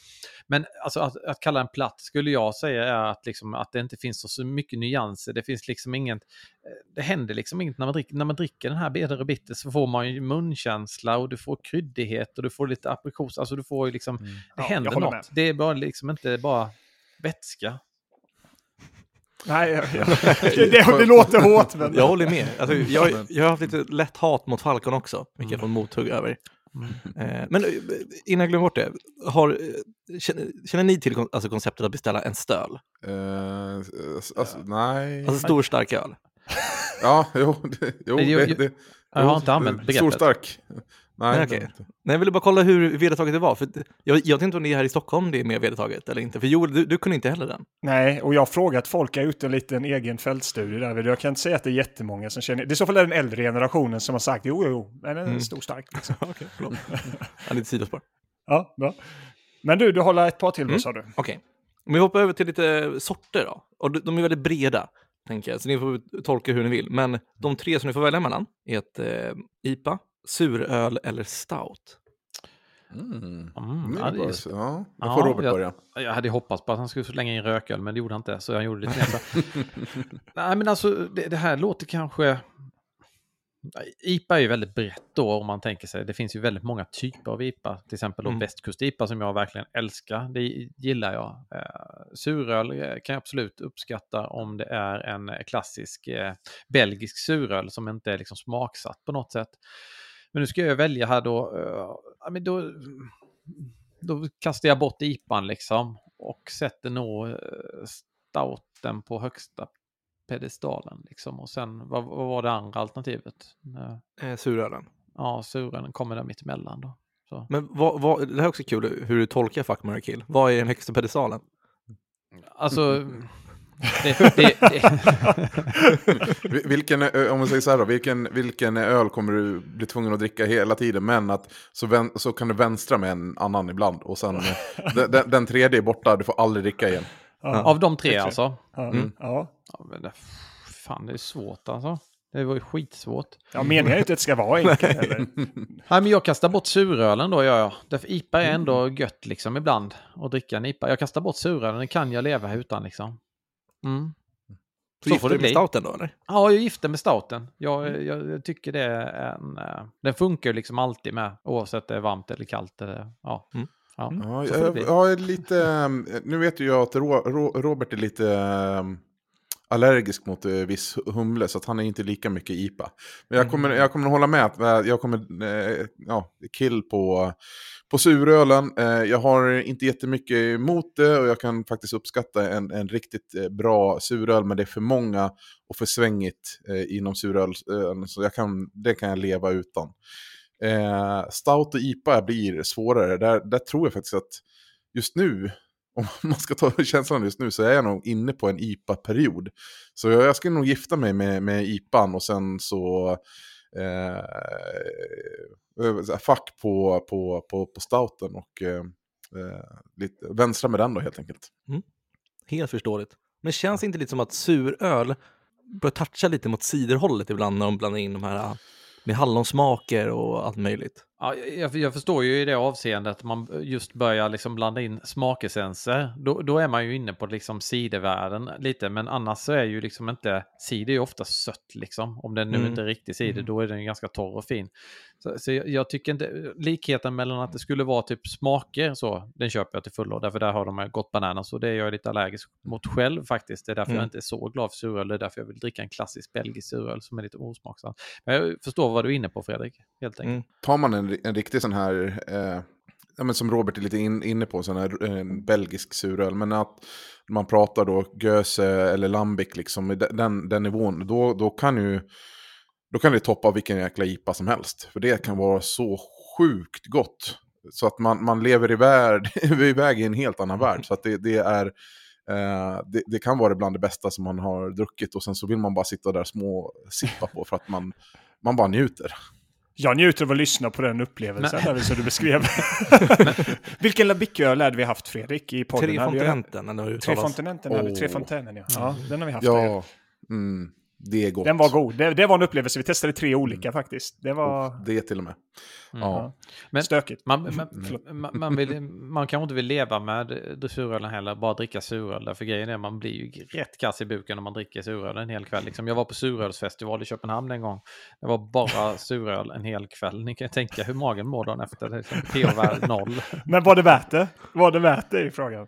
Men alltså att, att kalla en platt skulle jag säga är att, liksom, att det inte finns så, så mycket nyanser. Det finns liksom inget, eh, det händer liksom inget när man dricker, när man dricker den här Bedre Bitter så får man ju munkänsla och du får kryddighet och du får lite aprikos, alltså du får ju liksom, det Ja, händer något. med. Det är bara liksom inte bara vätska. Nej, jag, jag, det, det, det låter hårt men... Jag håller med. Alltså, jag, jag har haft lite lätt hat mot Falcon också, vilket jag får mothugg över. Eh, men eh, innan jag glömmer bort det, har, eh, känner, känner ni till alltså, konceptet att beställa en stöl? Eh, alltså, nej. Alltså stor stark öl? Ja, jo. Det, jo, Det- det, jag- har inte använt Stor begreppet. stark. Nej, Nej, inte. Nej, jag ville bara kolla hur vedertaget det var. För jag, jag tänkte om det är här i Stockholm det är mer vedertaget eller inte. För Joel, du, du kunde inte heller den. Nej, och jag har frågat folk, jag har gjort en liten egen fältstudie där. Jag kan inte säga att det är jättemånga som känner... Det är i så fall den äldre generationen som har sagt jo, jo, jo, men den är Mm. stor stark. Liksom. Okej, förlåt. ja, lite sidospår. Ja, bra. Men du, du håller ett par till, Mm. sa du? Okej. Om vi hoppar över till lite sorter då. Och de är väldigt breda, tänker jag. Så ni får tolka hur ni vill. Men de tre som ni får välja mellan är ett eh, IPA, suröl eller stout. Mm. Mm, ja, det är ja, då Ja, får Robert jag- börja. Jag hade hoppats på att han skulle slänga in rököl, men det gjorde han inte. Så jag gjorde lite mer. Nej, men alltså det, det här låter kanske... IPA är ju väldigt brett då om man tänker sig. Det finns ju väldigt många typer av IPA. Till exempel mm. västkust-IPA som jag verkligen älskar. Det gillar jag. Eh, suröl eh, kan jag absolut uppskatta om det är en klassisk eh, belgisk suröl som inte är liksom smaksatt på något sätt. Men nu ska jag välja här då. Eh, då, då kastar jag bort IPAn liksom och sätter nog eh, stouten på högsta pedestalen. Liksom. Och sen, vad, vad var det andra alternativet? Eh, surölen. Ja, surölen kommer där mittemellan då. Så. Men vad, vad, det här är också kul hur du tolkar Fuck, Mary Kill. Vad är den högsta pedestalen? Alltså... Det, det, det. vilken, om man säger så här då, vilken, vilken öl kommer du bli tvungen att dricka hela tiden, men att så, vän, så kan du vänstra med en annan ibland och sen den, den, tredje är borta, du får aldrig dricka igen. Ja. Av de tre alltså? Mm. Ja. Ja men det, fan, det är svårt alltså. Det var ju skitsvårt. Ja, meningen är inte att det ska vara enkelt eller? Nej, men jag kastar bort surölen då, gör jag. Därför IPA är ändå mm. gött liksom ibland. Att dricka en IPA. Jag kastar bort surölen, den kan jag leva utan liksom. Mm. Så, så får det bli. med stouten då eller? Ja, jag gifter med stouten. Jag, mm. jag, jag, tycker det är en... Uh, den funkar ju liksom alltid med, oavsett det är varmt eller kallt. Eller, ja. Mm. Ja, mm. ja, jag, jag, är lite, ehm, nu vet ju jag att Robert är lite um, allergisk mot uh, viss humle, så att han är inte lika mycket IPA. Men jag kommer, mm. jag kommer att hålla med att eh, jag kommer, uh, ja, kill på, på surölen. Uh, jag har inte jättemycket emot det och jag kan faktiskt uppskatta en, en riktigt bra suröl, men det är för många och för svängigt inom suröl, så jag kan, det kan jag leva utan. Eh, Stout och IPA blir svårare. Där, där tror jag faktiskt att just nu, om man ska ta känslan just nu, så är jag nog inne på en IPA-period. Så jag, jag skulle nog gifta mig med, med IPAn och sen så eh, eh fack på, på, på, på stouten och eh, eh, lite, vänstra med den då helt enkelt. Mm. Helt förståeligt. Men känns det inte lite som att suröl börjar toucha lite mot ciderhållet ibland när de blandar in de här eh, med hallonsmaker och allt möjligt. Ja, jag, jag, förstår ju i det avseendet att man just börjar liksom blanda in smakessenser. Då, då är man ju inne på liksom cidervärlden lite, men annars så är ju liksom inte cider är ju ofta sött liksom. Om den nu mm. inte är riktig cider, mm. då är den ganska torr och fin. Så, så jag, jag, tycker inte, likheten mellan att det skulle vara typ smaker så, den köper jag till fullo, därför där har de gått bananas och det är jag lite allergisk mot själv faktiskt. Det är därför mm. jag inte är så glad för suröl, det är därför jag vill dricka en klassisk belgisk suröl som är lite osmaksamt. Men jag förstår vad du är inne på Fredrik, helt enkelt. Mm. Tar man en, en riktig sån här eh ja, men som Robert är lite in, inne på, sån här en belgisk suröl. Men att man pratar då Göse eller Lambic, liksom, den, den nivån, då, då kan ju då kan det toppa vilken jäkla IPA som helst. För det kan vara så sjukt gott. Så att man, man lever i värld, iväg i en helt annan värld. Så att det, det är... Eh, det, det, kan vara bland det bästa som man har druckit och sen så vill man bara sitta där små sippa på för att man, man bara njuter. Jag njuter av att lyssna på den upplevelsen där, som du beskrev. Vilken Labicköl hade vi haft Fredrik i podden? Trefontinenten. Trefontinenten, oh. Trefontänen ja. ja. Den har vi haft. Ja. Mm. Det är gott. Den var god. Det, det, var en upplevelse. Vi testade tre olika mm. faktiskt. Det var... Det till och med. Mm. Ja. Men Stökigt. Man, man, man, man, vill, man kanske inte vill leva med dressurölen heller, bara dricka suröl. Därför grejen är man blir ju rätt kass i buken om man dricker suröl en hel kväll. Liksom, jag var på surölsfestival i Köpenhamn en gång. Det var bara suröl en hel kväll. Ni kan tänka hur magen mår dagen efter. Liksom, pH-värde noll. Men var det värt det? Var det värt det i frågan?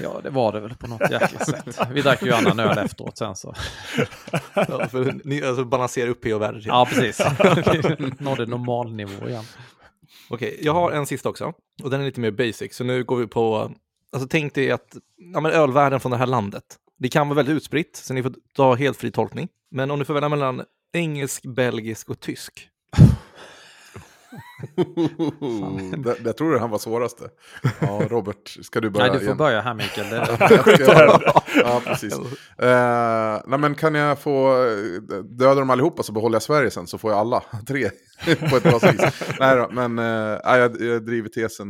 Ja, det var det väl på något jäkla sätt. Vi drack ju annan öl efteråt sen så. Ja, för ni alltså balanserar upp pH-värdet. Ja, precis. Nådde normalnivå igen. Okej, jag har en sista också. Och den är lite mer basic. Så nu går vi på, alltså tänk dig att ja, men ölvärlden från det här landet. Det kan vara väldigt utspritt, så ni får ta helt fri tolkning. Men om ni får välja mellan engelsk, belgisk och tysk. det, jag tror han var svåraste. Ja, Robert, ska du börja? Nej, du får igen? börja här Mikael. ja, precis. Uh, nej, men kan jag få döda dem allihopa så behåller jag Sverige sen så får jag alla tre på ett bra vis. nej då, men uh, jag, jag driver tesen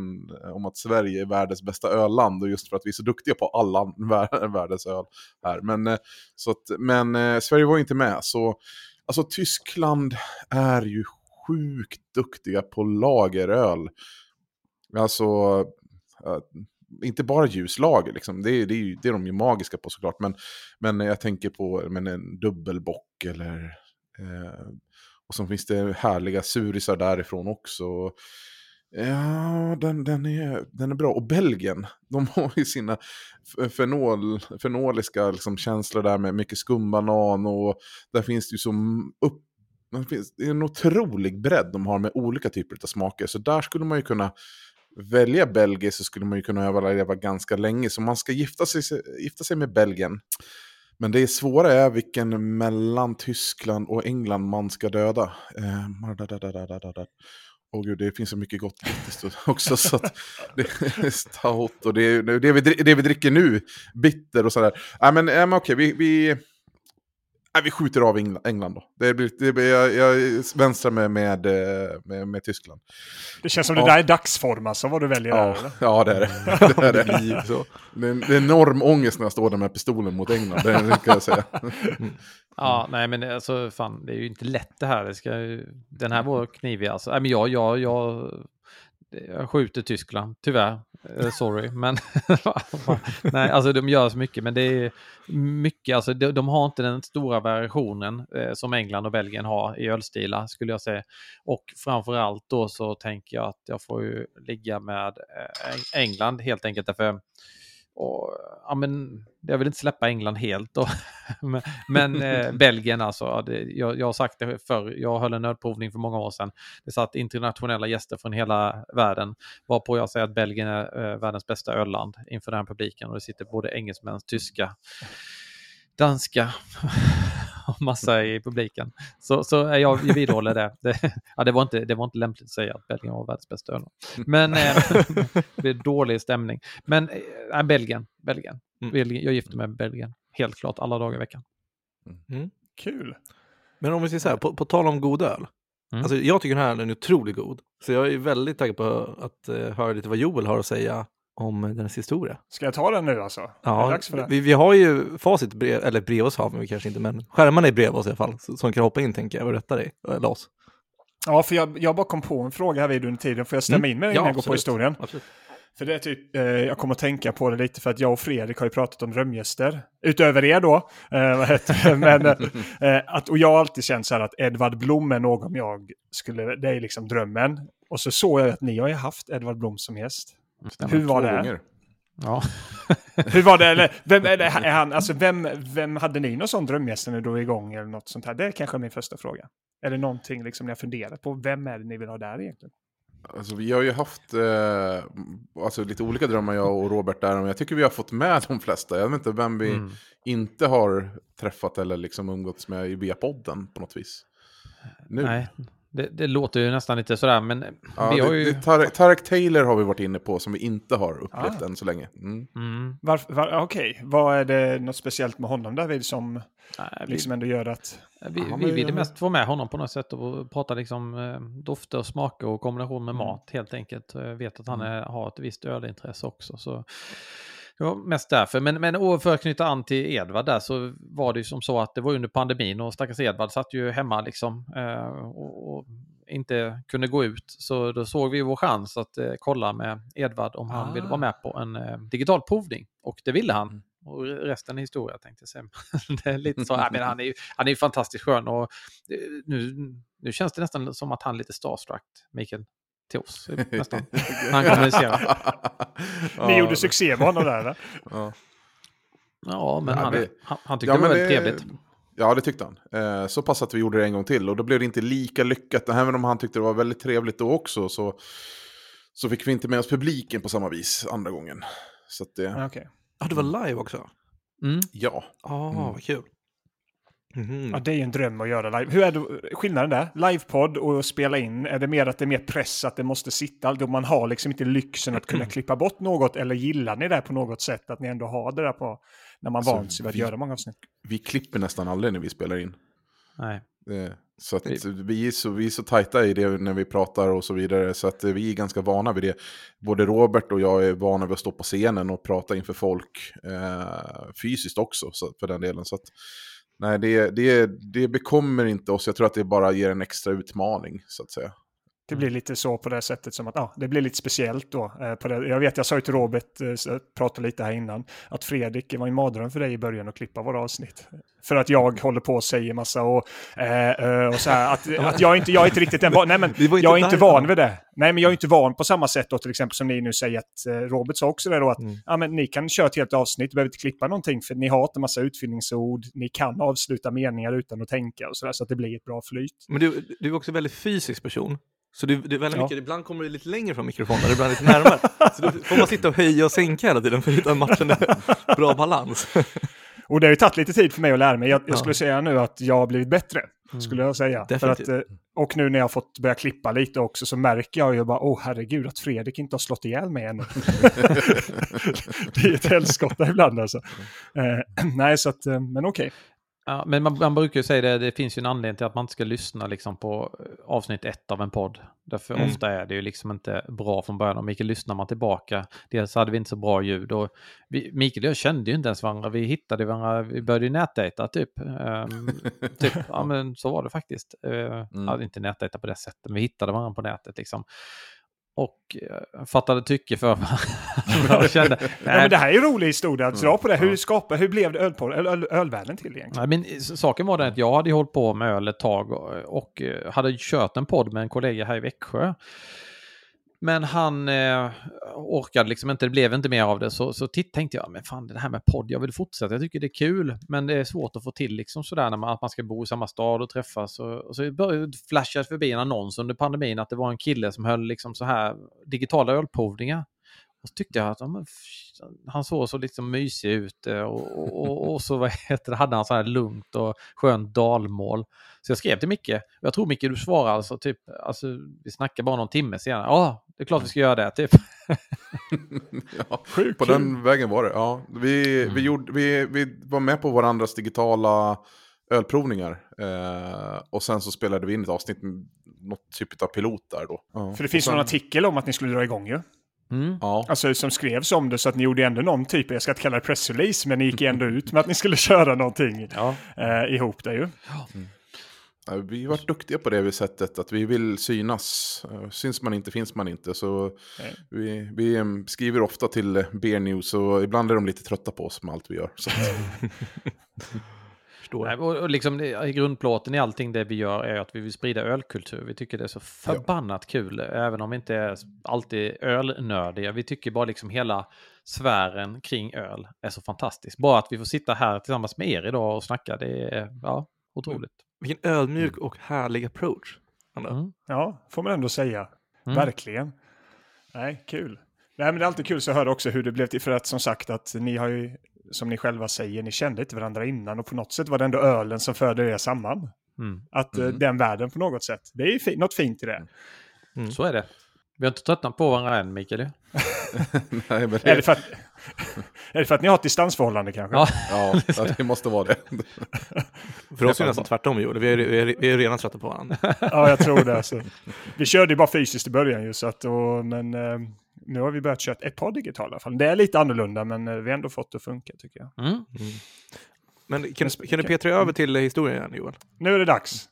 om att Sverige är världens bästa ölland och just för att vi är så duktiga på alla världens öl här. Men, uh, så att, men Sverige var inte med, så alltså Tyskland är ju sjukt duktiga på lageröl. Alltså, äh, inte bara ljuslager, liksom. det, är, det, är, det är de ju magiska på såklart. Men, men jag tänker på men en dubbelbock eller... Eh, Och så finns det härliga surisar därifrån också. Ja, den, den, är, den är bra. Och Belgien, de har ju sina fenol, fenoliska liksom, känslor där med mycket skumbanan och där finns det ju som upp, det är en otrolig bredd de har med olika typer av smaker. Så där skulle man ju kunna välja Belgien så skulle man ju kunna överleva ganska länge. Så man ska gifta sig, gifta sig med Belgien. Men det svåra är vilken mellan Tyskland och England man ska döda. Eh, Åh gud, det finns så mycket gott också. så att det är stout och det, är, det, vi, det vi dricker nu, bitter och sådär. Nej men, äh, men okej, vi, vi, Nej, vi skjuter av England då. Det blir, det blir, jag, jag vänstrar med, med, eh, med, med, Tyskland. Det känns som ja. det där är dagsform alltså, vad du väljer ja, där, Ja, det är det. det, är det. Så, det, är, det är enorm ångest när jag står där med pistolen mot England, det kan jag säga. Mm. Ja, nej men alltså fan, det är ju inte lätt det här. Det ska, den här var knivig alltså. Nej, men jag, jag, jag jag skjuter Tyskland, tyvärr. Eh, sorry, men nej, alltså de gör så mycket, men det är mycket, alltså de, de har inte den stora variationen eh, som England och Belgien har i ölstilar skulle jag säga. Och framförallt då så tänker jag att jag får ju ligga med eh, England helt enkelt därför och, ja, men, jag vill inte släppa England helt. Då. men, men eh, Belgien alltså, det, jag, jag har sagt det förr, jag höll en nödprovning för många år sedan. Det satt internationella gäster från hela världen, varpå jag säger att Belgien är eh, världens bästa ölland inför den här publiken och det sitter både engelsmän, tyska, danska och massa i publiken. Så, så jag vidhåller det. Det, ja, det, var inte, det var inte lämpligt att säga att Belgien var världens bästa öl. Men eh, det är dålig stämning. Men eh, Belgien, Belgien. Mm. Belgien. Jag gifter mig med Belgien. Helt klart, alla dagar i veckan. Mm. mm. Kul. Men om vi säger så här, på, på tal om god öl. Mm. Alltså, jag tycker den här är otroligt god. Så jag är väldigt taggad på att uh, höra lite vad Joel har att säga om dennes historia. Ska jag ta den nu alltså? Ja, vi, vi, har ju facit, brev, eller bredvid oss har vi kanske inte, men skärmarna är bredvid oss i alla fall, som kan hoppa in tänker jag och rätta dig, eller oss. Ja, för jag, jag bara kom på en fråga här vid under tiden, får jag stämma mm. in med dig innan ja, jag går på historien? Absolut. För det är typ, eh, jag kommer att tänka på det lite för att jag och Fredrik har ju pratat om drömgäster. Utöver er då. Eh, vad heter Men, eh, att, och jag har alltid känt så här att Edvard Blom är någon jag skulle, det är liksom drömmen. Och så såg jag att ni har ju haft Edvard Blom som gäst. Stämmer. Hur var det? Gånger. Ja. Hur var det? Eller, vem, är, det, är han, alltså, vem, vem hade ni någon sån drömgäst när ni drog igång eller något sånt här? Det är kanske min första fråga. Eller någonting liksom ni har funderat på. Vem är det ni vill ha där egentligen? Alltså, vi har ju haft eh, alltså, lite olika drömmar jag och Robert där. Men jag tycker vi har fått med de flesta. Jag vet inte vem vi mm. inte har träffat eller liksom umgåtts med via podden på något vis. Nu. Nej, det, det, låter ju nästan lite sådär, men ja, vi har det, ju... Det, Tarek, Taylor har vi varit inne på som vi inte har upplevt ah. än så länge. Mm. Mm. Var, var, Okej, okay. vad är det något speciellt med honom David som Nej, liksom ändå gör att... Vi, vi vill mest få med honom på något sätt och prata liksom eh, dofter, smaker och kombination med mm. mat helt enkelt. Jag vet att han mm. är, har ett visst ölintresse också. Så var mest därför. Men, men för att knyta an till Edvard där så var det ju som så att det var under pandemin och stackars Edvard satt ju hemma liksom eh, och, och, inte kunde gå ut. Så då såg vi vår chans att eh, kolla med Edvard om han ah. ville vara med på en eh, digital provning. Och det ville han. Mm. Och resten är historia tänkte jag säga. det är lite så, men han är ju han är fantastiskt skön och nu, nu känns det nästan som att han är lite starstruck, Mikael till oss nästan. Han kommunicerar. Ni gjorde succé med honom där eller? Ja. Ja, men, han, han, han tyckte ja, det var väldigt trevligt. Ja, det tyckte han. Eh, så pass att vi gjorde det en gång till. Och då blev det inte lika lyckat. Även om han tyckte det var väldigt trevligt då också. Så, så fick vi inte med oss publiken på samma vis andra gången. Så att det... Okay. Ja, det var live också? Mm. Ja. Ja, ah, mm. vad kul. Mm. Ja, det är ju en dröm att göra live. Hur är det, skillnaden där? Livepodd och spela in, är det mer att det är mer press att det måste sitta? Då man har liksom inte lyxen att kunna klippa bort något? Eller gillar ni det på något sätt? Att ni ändå har det där på, när man alltså, vant sig vid att göra många avsnitt? Vi klipper nästan aldrig när vi spelar in. Nej. Eh, så att vi är så, vi är så tajta i det när vi pratar och så vidare. Så att vi är ganska vana vid det. Både Robert och jag är vana vid att stå på scenen och prata inför folk. Eh, fysiskt också så, för den delen. Så att, Nej, det, det, det bekommer inte oss. Jag tror att det bara ger en extra utmaning, så att säga. Det blir lite så på det sättet som att ja, det blir lite speciellt då. Eh, på det. Jag vet, jag sa ju till Robert, eh, pratade lite här innan, att Fredrik det var en mardröm för dig i början att klippa våra avsnitt. För att jag håller på och säger massa och, eh, eh och så här, att, att jag, inte, jag är inte riktigt den Nej men jag är inte van vid det. Nej men jag är inte van på samma sätt då till exempel som ni nu säger att Robert sa också det då att mm. ja, men ni kan köra ett helt avsnitt, behöver inte klippa någonting för ni har inte massa utfyllningsord, ni kan avsluta meningar utan att tänka och så där så att det blir ett bra flyt. Men du, du är också en väldigt fysisk person. Så det, det är väldigt ja. mycket, ibland kommer du lite längre från mikrofonen, ibland lite närmare. Så då får man sitta och höja och sänka hela tiden för att hitta matchen bra balans. Och det har ju tagit lite tid för mig att lära mig. Jag, jag skulle säga nu att jag har blivit bättre. Mm. Skulle jag säga. För att, eh, och nu när jag har fått börja klippa lite också så märker jag ju bara, åh herregud, att Fredrik inte har slått ihjäl mig ännu. det är ett helskotta ibland alltså. Eh, nej, så att, eh, men okej. Okay. Ja, men man, man, brukar ju säga det, det finns ju en anledning till att man inte ska lyssna liksom på eh, avsnitt ett av en podd. Därför mm. ofta är det ju liksom inte bra från början. Och Mikael, lyssnar man tillbaka, dels hade vi inte så bra ljud och vi, Mikael och jag kände ju inte ens varandra. Vi hittade varandra, vi började ju nätdejta typ. Um, typ ja men så var det faktiskt. Uh, mm. ja, inte nätdejta på det sättet, men vi hittade varandra på nätet liksom och eh, fattade tycke för vad kände. ja, men det här är en rolig historia att dra på det. Hur, skapade, hur blev det öl, öl, ölvärlden till egentligen? Nej, men, saken var den att jag hade hållit på med öl ett tag och, och eh, hade kört en podd med en kollega här i Växjö. Men han eh, orkade liksom inte, det blev inte mer av det. Så, så tänkte jag, men fan det här med podd, jag vill fortsätta, jag tycker det är kul. Men det är svårt att få till liksom sådär när man, att man ska bo i samma stad och träffas. Och, och så började flasha förbi en annons under pandemin att det var en kille som höll liksom så här digitala ölprovningar. Och så tyckte jag att ja, han såg så liksom mysig ut eh, och, och, och, så vad heter det, hade han så här lugnt och skönt dalmål. Så jag skrev till Micke. Jag tror Micke du svarar alltså typ, alltså vi snackar bara någon timme senare. Ja, det är klart vi ska göra det typ. ja, på den vägen var det. Ja, vi, mm. vi, gjorde, vi, vi var med på varandras digitala ölprovningar. Eh, och sen så spelade vi in ett avsnitt, något typ av pilot där då. Ja. För det finns sen... någon artikel om att ni skulle dra igång ju. Mm. Ja. Alltså som skrevs om det så att ni gjorde ändå någon typ, jag ska inte kalla det pressrelease, men ni gick ändå ut med att ni skulle köra någonting ja. eh, ihop där ju. Mm. Vi har varit duktiga på det vi sättet, att vi vill synas. Eh, syns man inte finns man inte. Så vi, vi, skriver ofta till Beer News och ibland är de lite trötta på oss med allt vi gör. Nej, och, och liksom, grundplåten i allting det vi gör är att vi vill sprida ölkultur. Vi tycker det är så förbannat ja. kul, även om vi inte är alltid ölnördiga. Vi tycker bara liksom hela sfären kring öl är så fantastisk. Bara att vi får sitta här tillsammans med er idag och snacka, det är ja, otroligt. Vilken ödmjuk och härlig approach. Mm. Ja, får man ändå säga. Mm. Verkligen. Nej, kul. Nej, men det är alltid kul att höra också hur det blev till. För att som sagt att ni har ju, som ni själva säger, ni kände inte varandra innan. Och på något sätt var det ändå ölen som förde er samman. Mm. Att eh, mm. den världen på något sätt. Det är ju fi något fint i det. Mm. Så är det. Vi har inte tröttnat på varandra än, Mikael. Nej, men det... Är, det för att, är det för att ni har ett distansförhållande kanske? Ja, ja det måste vara det. för oss är det nästan tvärtom, Joel. Vi är, vi, är, vi är redan trötta på varandra. ja, jag tror det. Alltså. Vi körde ju bara fysiskt i början ju, så att, och, men eh, nu har vi börjat köra ett par digitala i alla fall. Det är lite annorlunda, men eh, vi har ändå fått det att funka tycker jag. Mm. Mm. Men kan, kan du P3 över till historien igen, Joel? Nu är det dags.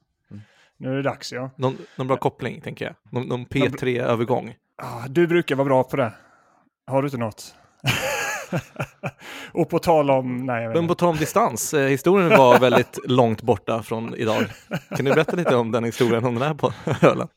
Nu är det dags, ja. Någon, någon bra koppling, tänker jag. Någon, någon P3-övergång. Ah, du brukar vara bra på det. Har du inte något? och på tal om... Nej, Men på tal om distans, eh, historien var väldigt långt borta från idag. Kan du berätta lite om den historien, om den är på ölen?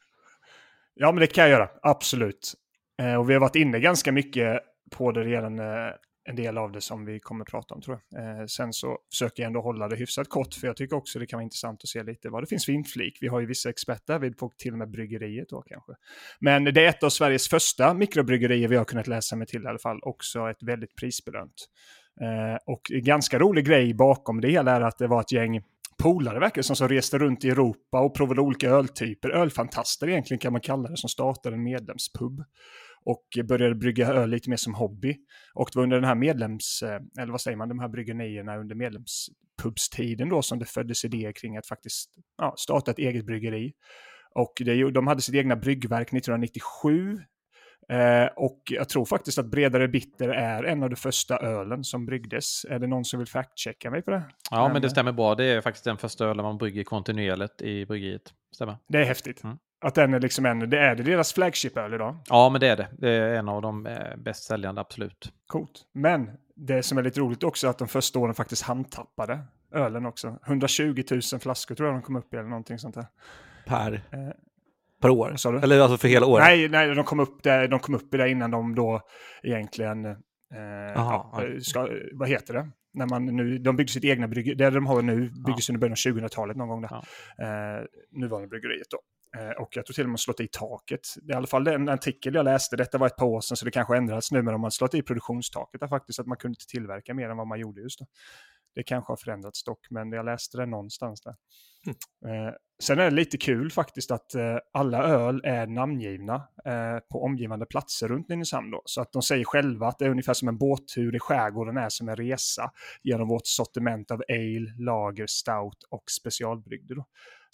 Ja, men det kan jag göra. Absolut. Eh, och vi har varit inne ganska mycket på det redan eh, en del av det som vi kommer prata om tror jag. Eh, sen så försöker jag ändå hålla det hyfsat kort för jag tycker också det kan vara intressant att se lite vad det finns för inflik. Vi har ju vissa experter, vi på till och med bryggeriet då kanske. Men det är ett av Sveriges första mikrobryggerier vi har kunnat läsa mig till i alla fall, också ett väldigt prisbelönt. Eh, och ganska rolig grej bakom det hela är att det var ett gäng polare verkar som, som reste runt i Europa och provade olika öltyper. Ölfantaster egentligen kan man kalla det, som startade en medlemspub och började brygga öl lite mer som hobby. Och det var under den här medlems, eh, eller vad säger man, de här bryggerierna under medlemspubstiden då som det föddes idéer kring att faktiskt ja, starta ett eget bryggeri. Och det, de hade sitt egna bryggverk 1997. Eh, och jag tror faktiskt att Bredare Bitter är en av de första ölen som bryggdes. Är det någon som vill fact-checka mig på det? Ja, men, men det stämmer bra. Det är faktiskt den första ölen man brygger kontinuerligt i bryggeriet. Stämmer. Det är häftigt. Mm. Att den är liksom en, det är det deras flagship-öl idag. Ja, men det är det. Det är en av de eh, bäst säljande, absolut. Coolt. Men det som är lite roligt också är att de första åren faktiskt handtappade ölen också. 120 000 flaskor tror jag de kom upp i eller någonting sånt där. Per, Eh, per år? vad sa du? Eller alltså för hela året? Nej, nej de, kom upp där, de kom upp i det innan de då egentligen... Eh, Aha, ja, ja. ska, vad heter det? När man nu, de byggde sitt egna bryggeri. Det de har nu byggdes Ja. under början av 2000-talet någon gång. Där. Ja. Eh, nuvarande bryggeriet då. Eh, och jag tror till och med slått i taket. Det är i alla fall den artikel jag läste, detta var ett par år sedan så det kanske ändrats nu, men de har slått i produktionstaket där faktiskt, att man kunde inte tillverka mer än vad man gjorde just då. Det kanske har förändrats dock, men jag läste det någonstans där. Eh, sen är det lite kul faktiskt att eh, alla öl är namngivna eh, på omgivande platser runt Nynäshamn. Då. Så att de säger själva att det är ungefär som en båttur i skärgården är som en resa genom vårt sortiment av ale, lager, stout och specialbrygder. Då.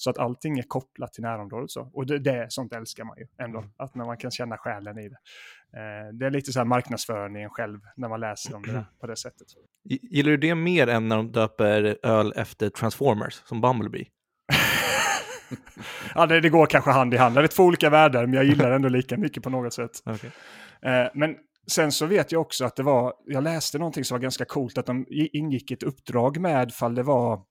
Så att allting är kopplat till närområdet. Så. Och det, det, sånt älskar man ju ändå, att när man kan känna själen i det. Eh, det är lite så här marknadsföringen själv när man läser om det där, på det sättet. Gillar du det mer än när de döper öl efter Transformers, som Bumblebee? Ja, det, det går kanske hand i hand. Det är två olika världar, men jag gillar ändå lika mycket på något sätt. Okay. Eh, men sen så vet jag också att det var, jag läste någonting som var ganska coolt, att de ingick ett uppdrag med, fall det var,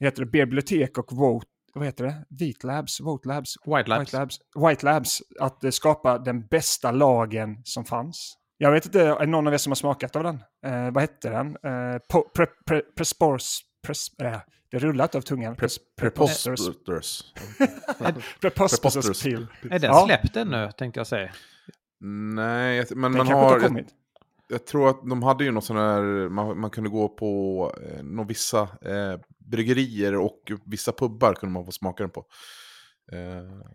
heter det, bibliotek och vote, vad heter det, Vit Labs, Vote Labs, White Labs. White Labs, White Labs, att eh, skapa den bästa lagen som fanns. Jag vet inte, är någon av er som har smakat av den? Eh, vad hette den? Eh, po, pre, pre, prespors, pres, äh, det rullat av tungan. Pres, preposterous, Preposterous. preposterous Preposterous. pill. Är den Ja. släppt ännu, tänkte jag säga. Nej, men Den man har... inte har kommit. Jag tror att de hade ju något sån här, man, man kunde gå på eh, några vissa eh, bryggerier och vissa pubbar kunde man få smaka den på. Eh,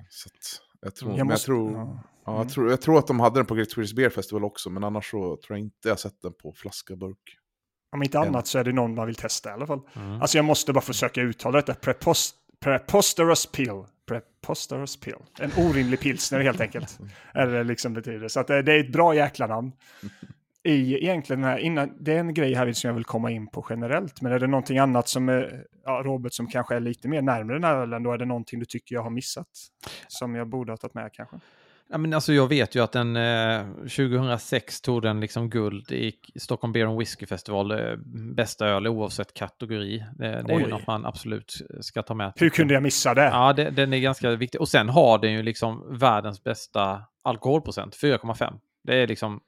så att, jag, tror, Jag men måste- jag, tror, ja. ja, Mm. jag, tror, jag tror att de hade den på Great Swedish Beer Festival också, men annars så tror jag inte jag sett den på flaska burk. Om inte annat så är det någon man vill testa i alla fall. Mm. Alltså jag måste bara försöka uttala detta. Prepost, preposterous pill. Preposterous pill. En orimlig pilsner helt enkelt. är det liksom betyder. Så att det, det är ett bra jäkla namn. I egentligen den här, innan, det är en grej här som jag vill komma in på generellt. Men är det någonting annat som, är, ja, Robert, som kanske är lite mer närmare den här ölen, då är det någonting du tycker jag har missat? Som jag borde ha tagit med kanske? Ja, men alltså jag vet ju att den eh, 2006 tog den liksom guld i Stockholm Beer and Whiskey Festival, eh, bästa öl oavsett kategori. Det, det är ju något man absolut ska ta med. Hur kunde jag missa det? Ja, det, den är ganska viktig. Och sen har den ju liksom världens bästa alkoholprocent, 4,5. Det är liksom,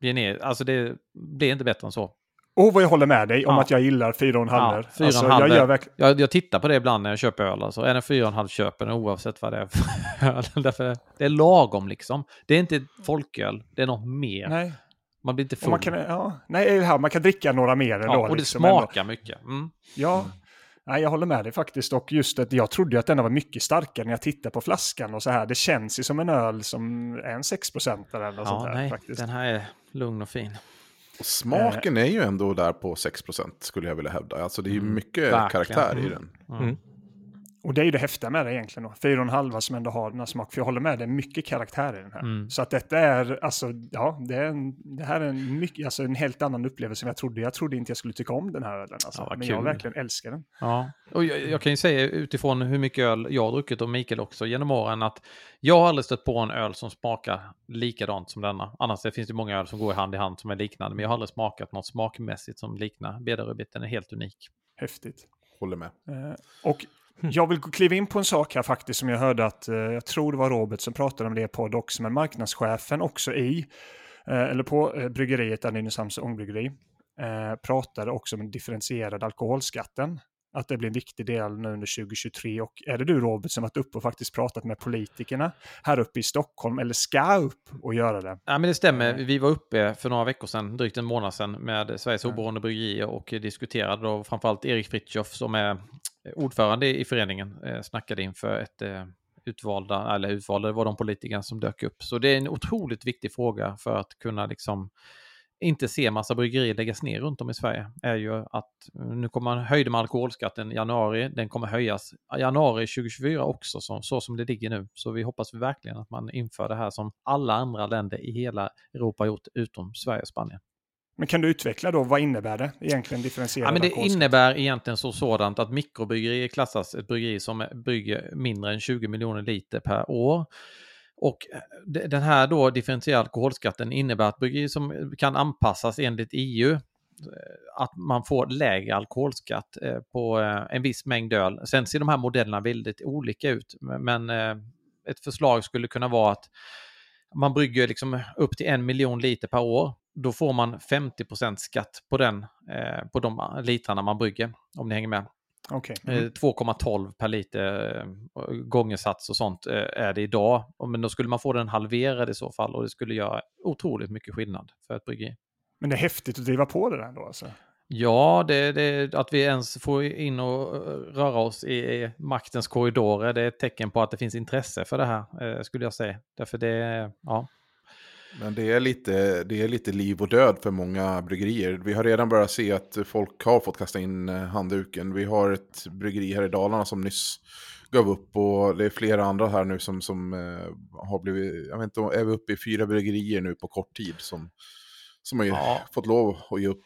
gener, alltså det blir inte bättre än så. Och vad jag håller med dig om Ja. att jag gillar 4,5. Ja, Ja, alltså, 4,5. jag gör verkligen... Jag, jag tittar på det ibland när jag köper öl. Alltså. Är den 4,5 köper den oavsett vad det är för öl. Därför det är lagom liksom. Det är inte folköl, det är något mer. Nej, Man blir inte och full. man kan, ja, nej, här, man kan dricka några mer ändå. ja, och det liksom, smakar mycket. Mm. Ja, nej, jag håller med dig faktiskt. Och just att jag trodde att den var mycket starkare när jag tittade på flaskan och så här. Det känns ju som en öl som är en 6 eller något sånt Ja, där nej, faktiskt. den här är lugn och fin. Och smaken är ju ändå där på 6% skulle jag vilja hävda. Alltså det är ju Mm, mycket verkligen. karaktär i Mm. den. Mm. Och det är ju det häftiga med det egentligen då. 4,5 som ändå har den här smaken. För jag håller med, det är mycket karaktär i den här. Mm. Så att detta är, alltså, ja, det, är en, det här är en, mycket, alltså, en helt annan upplevelse än jag trodde. Jag trodde inte jag skulle tycka om den här ölen. Alltså. Ja, Men jag kul. verkligen älskar den. Ja, och jag, jag kan ju säga utifrån hur mycket öl jag har druckit och Mikael också genom åren att jag har aldrig stött på en öl som smakar likadant som denna. Annars det finns det många öl som går hand i hand som är liknande, men jag har aldrig smakat något smakmässigt som liknar Bedarubit. Den är helt unik. Häftigt. Håller med. Eh, Och jag vill kliva in på en sak här faktiskt som jag hörde att, eh, jag tror det var Robert som pratade om det podd också, men marknadschefen också i, eh, eller på eh, bryggeriet där Nynäshamns ångbryggeri, pratade också om den differentierade alkoholskatten. Att det blir en viktig del nu under 2023. Och är det du Robert som varit uppe och faktiskt pratat med politikerna här uppe i Stockholm, eller ska upp och göra det? Ja, men det stämmer. Vi var uppe för några veckor sedan, drygt en månad sedan, med Sveriges oberoende bryggerier och diskuterade då framförallt Erik Fritiof som är Eh, ordförande i föreningen, eh, snackade inför ett eh, utvalda, eller utvalda, det var de politikerna som dök upp. Så det är en otroligt viktig fråga för att kunna liksom inte se massa bryggerier läggas ner runt om i Sverige är ju att eh, nu kommer man höjde med alkoholskatten i januari, den kommer höjas i januari 2024 också så, så som det ligger nu. Så vi hoppas verkligen att man inför det här som alla andra länder i hela Europa gjort utom Sverige och Spanien. Men kan du utveckla då, vad innebär det egentligen differentierad Ja, men det alkoholskatt? innebär egentligen så sådant att mikrobryggerier klassas ett bryggeri som brygger mindre än 20 miljoner liter per år. Och eh, de- den här då differentierade alkoholskatten innebär att bryggerier som kan anpassas enligt EU eh, att man får lägre alkoholskatt eh, på en viss mängd öl. Sen ser de här modellerna väldigt olika ut, men ett förslag skulle kunna vara att man brygger liksom upp till en miljon liter per år. Då får man 50% skatt på, den, eh, på de litrarna man brygger, om ni hänger med. Okej. Eh, Mm. 2,12 per liter eh, gångersats och sånt eh, är det idag. Men då skulle man få den halverad i så fall och det skulle göra otroligt mycket skillnad för ett bryggeri. Men det är häftigt att driva på det där då alltså. Ja, det, det, att vi ens får in och röra oss i, i maktens korridorer, det är ett tecken på att det finns intresse för det här, skulle jag säga. Därför det, ja. Men det är, lite, det är lite liv och död för många bryggerier. Vi har redan börjat se att folk har fått kasta in eh, handduken. Vi har ett bryggeri här i Dalarna som nyss gav upp och det är flera andra här nu som, som eh, har blivit, jag vet inte, är vi uppe i fyra bryggerier nu på kort tid som, som har ju Ja. fått lov att ge upp.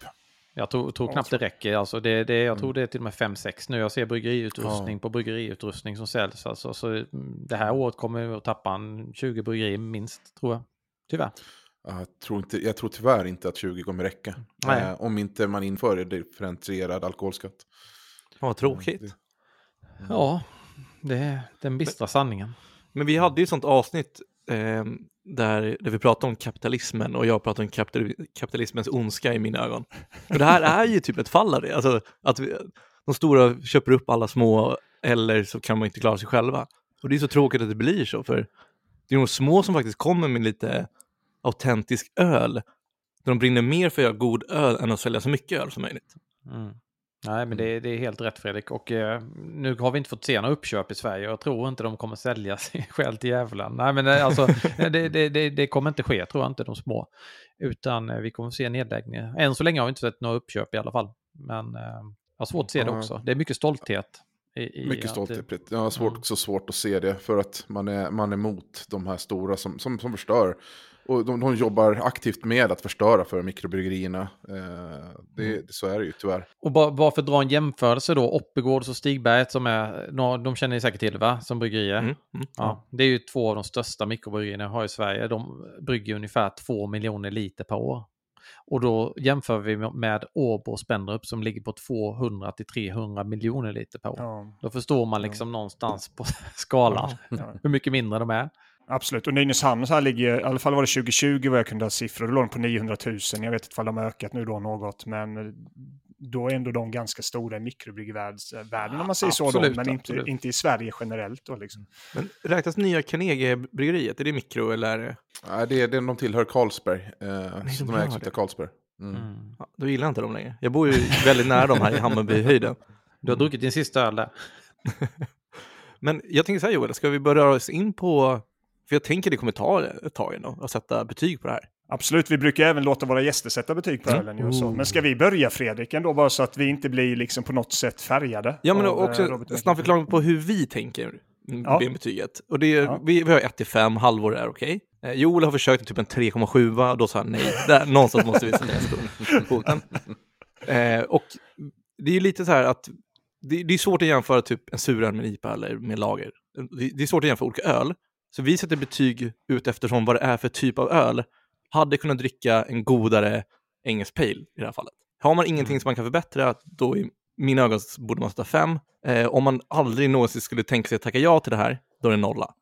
Jag tror, tror knappt det räcker. Alltså det, det, jag tror Mm. det är till och med 5-6 nu. Jag ser bryggeriutrustning på bryggeriutrustning som säljs. Alltså, så det här året kommer vi att tappa en 20 bryggerier minst, tror jag. Tyvärr. Jag tror, inte, jag tror tyvärr inte att 20 kommer räcka. Nej. Eh, om inte man inför en differentierad alkoholskatt. Ja, vad tråkigt. Det- Ja, det är den bistra sanningen. Men vi hade ju ett sånt avsnitt eh, där, där vi pratade om kapitalismen och jag pratade om kapital, kapitalismens ondska i mina ögon. Och det här är ju typ ett fall av det. Alltså, att vi, de stora köper upp alla små eller så kan man inte klara sig själva. Och det är så tråkigt att det blir så, för det är de små som faktiskt kommer med lite autentisk öl. De brinner mer för att göra god öl än att sälja så mycket öl som möjligt. Mm. Nej, men det, det är helt rätt Fredrik. Och eh, nu har vi inte fått se några uppköp i Sverige. Jag tror inte de kommer sälja sig själv till djävulen. Nej, men eh, alltså, det, det, det, det kommer inte ske, tror jag inte, de små. Utan eh, vi kommer se nedläggningar. Än så länge har vi inte sett några uppköp i alla fall. Men eh, jag har svårt att se det också. Det är mycket stolthet. I, i Mycket stolthet. Jag har svårt, Mm. så svårt att se det för att man är, man är emot de här stora som, som, som förstör. Och de, de jobbar aktivt med att förstöra för mikrobryggerierna. Eh, det, Så är det ju tyvärr. Och bara, bara för att dra en jämförelse då, Oppegårds och Stigberget som är, de känner ni säkert till va, som bryggerier. Mm, mm. Ja, det är ju två av de största mikrobryggerierna vi har i Sverige. De brygger ungefär två miljoner liter per år. Och då jämför vi med- Åbo och Spendrup som ligger på 200 till 300 miljoner liter per år. Ja, Då förstår man liksom någonstans på skalan ja. hur mycket mindre de är. Absolut, och Nynäshamn så här ligger, i alla fall var det 2020 vad jag kunde ha siffror, då låg de på 900 000. Jag vet inte om de har ökat nu då något, men då är ändå de ganska stora i mikrobryggvärlden om man säger så. Då, Absolut, men inte, absolut. inte i Sverige generellt. Då, liksom. Men räknas nya Carnegie-bryggeriet, är det mikro eller? är det- Nej, det, de tillhör Carlsberg. Eh, så de ägs av Carlsberg. Mm. Mm. Ja, då gillar jag inte dem längre. Jag bor ju väldigt nära dem här i Hammarbyhöjden. Du har druckit din sista öl där. Men jag tänker så här Joel, ska vi börja röra oss in på, för jag tänker det kommer ta ett tag ändå att sätta betyg på det här. Absolut, vi brukar även låta våra gäster sätta betyg på Mm. ölen. och så. Men ska vi börja Fredrik ändå, bara så att vi inte blir liksom på något sätt färgade? Ja, men eh, också snabb förklaring på hur vi tänker Ja. med betyget. Och det är, Ja. vi, vi har 1 till 5, halvor är okej. Eh, Joel har försökt typ en 3,7 och då sa han nej. Där, någonstans måste vi sätta foten. Eh, och det är ju lite så här att det, det är svårt att jämföra typ en suröl med en IPA eller med lager. Det, det är svårt att jämföra olika öl. Så vi sätter betyg ut eftersom vad det är för typ av öl. Hade kunnat dricka en godare engelsk pale i det här fallet. Har man ingenting som man kan förbättra, då i mina ögon borde man sätta fem. Eh, om man aldrig någonsin skulle tänka sig att tacka ja till det här, då är det nolla.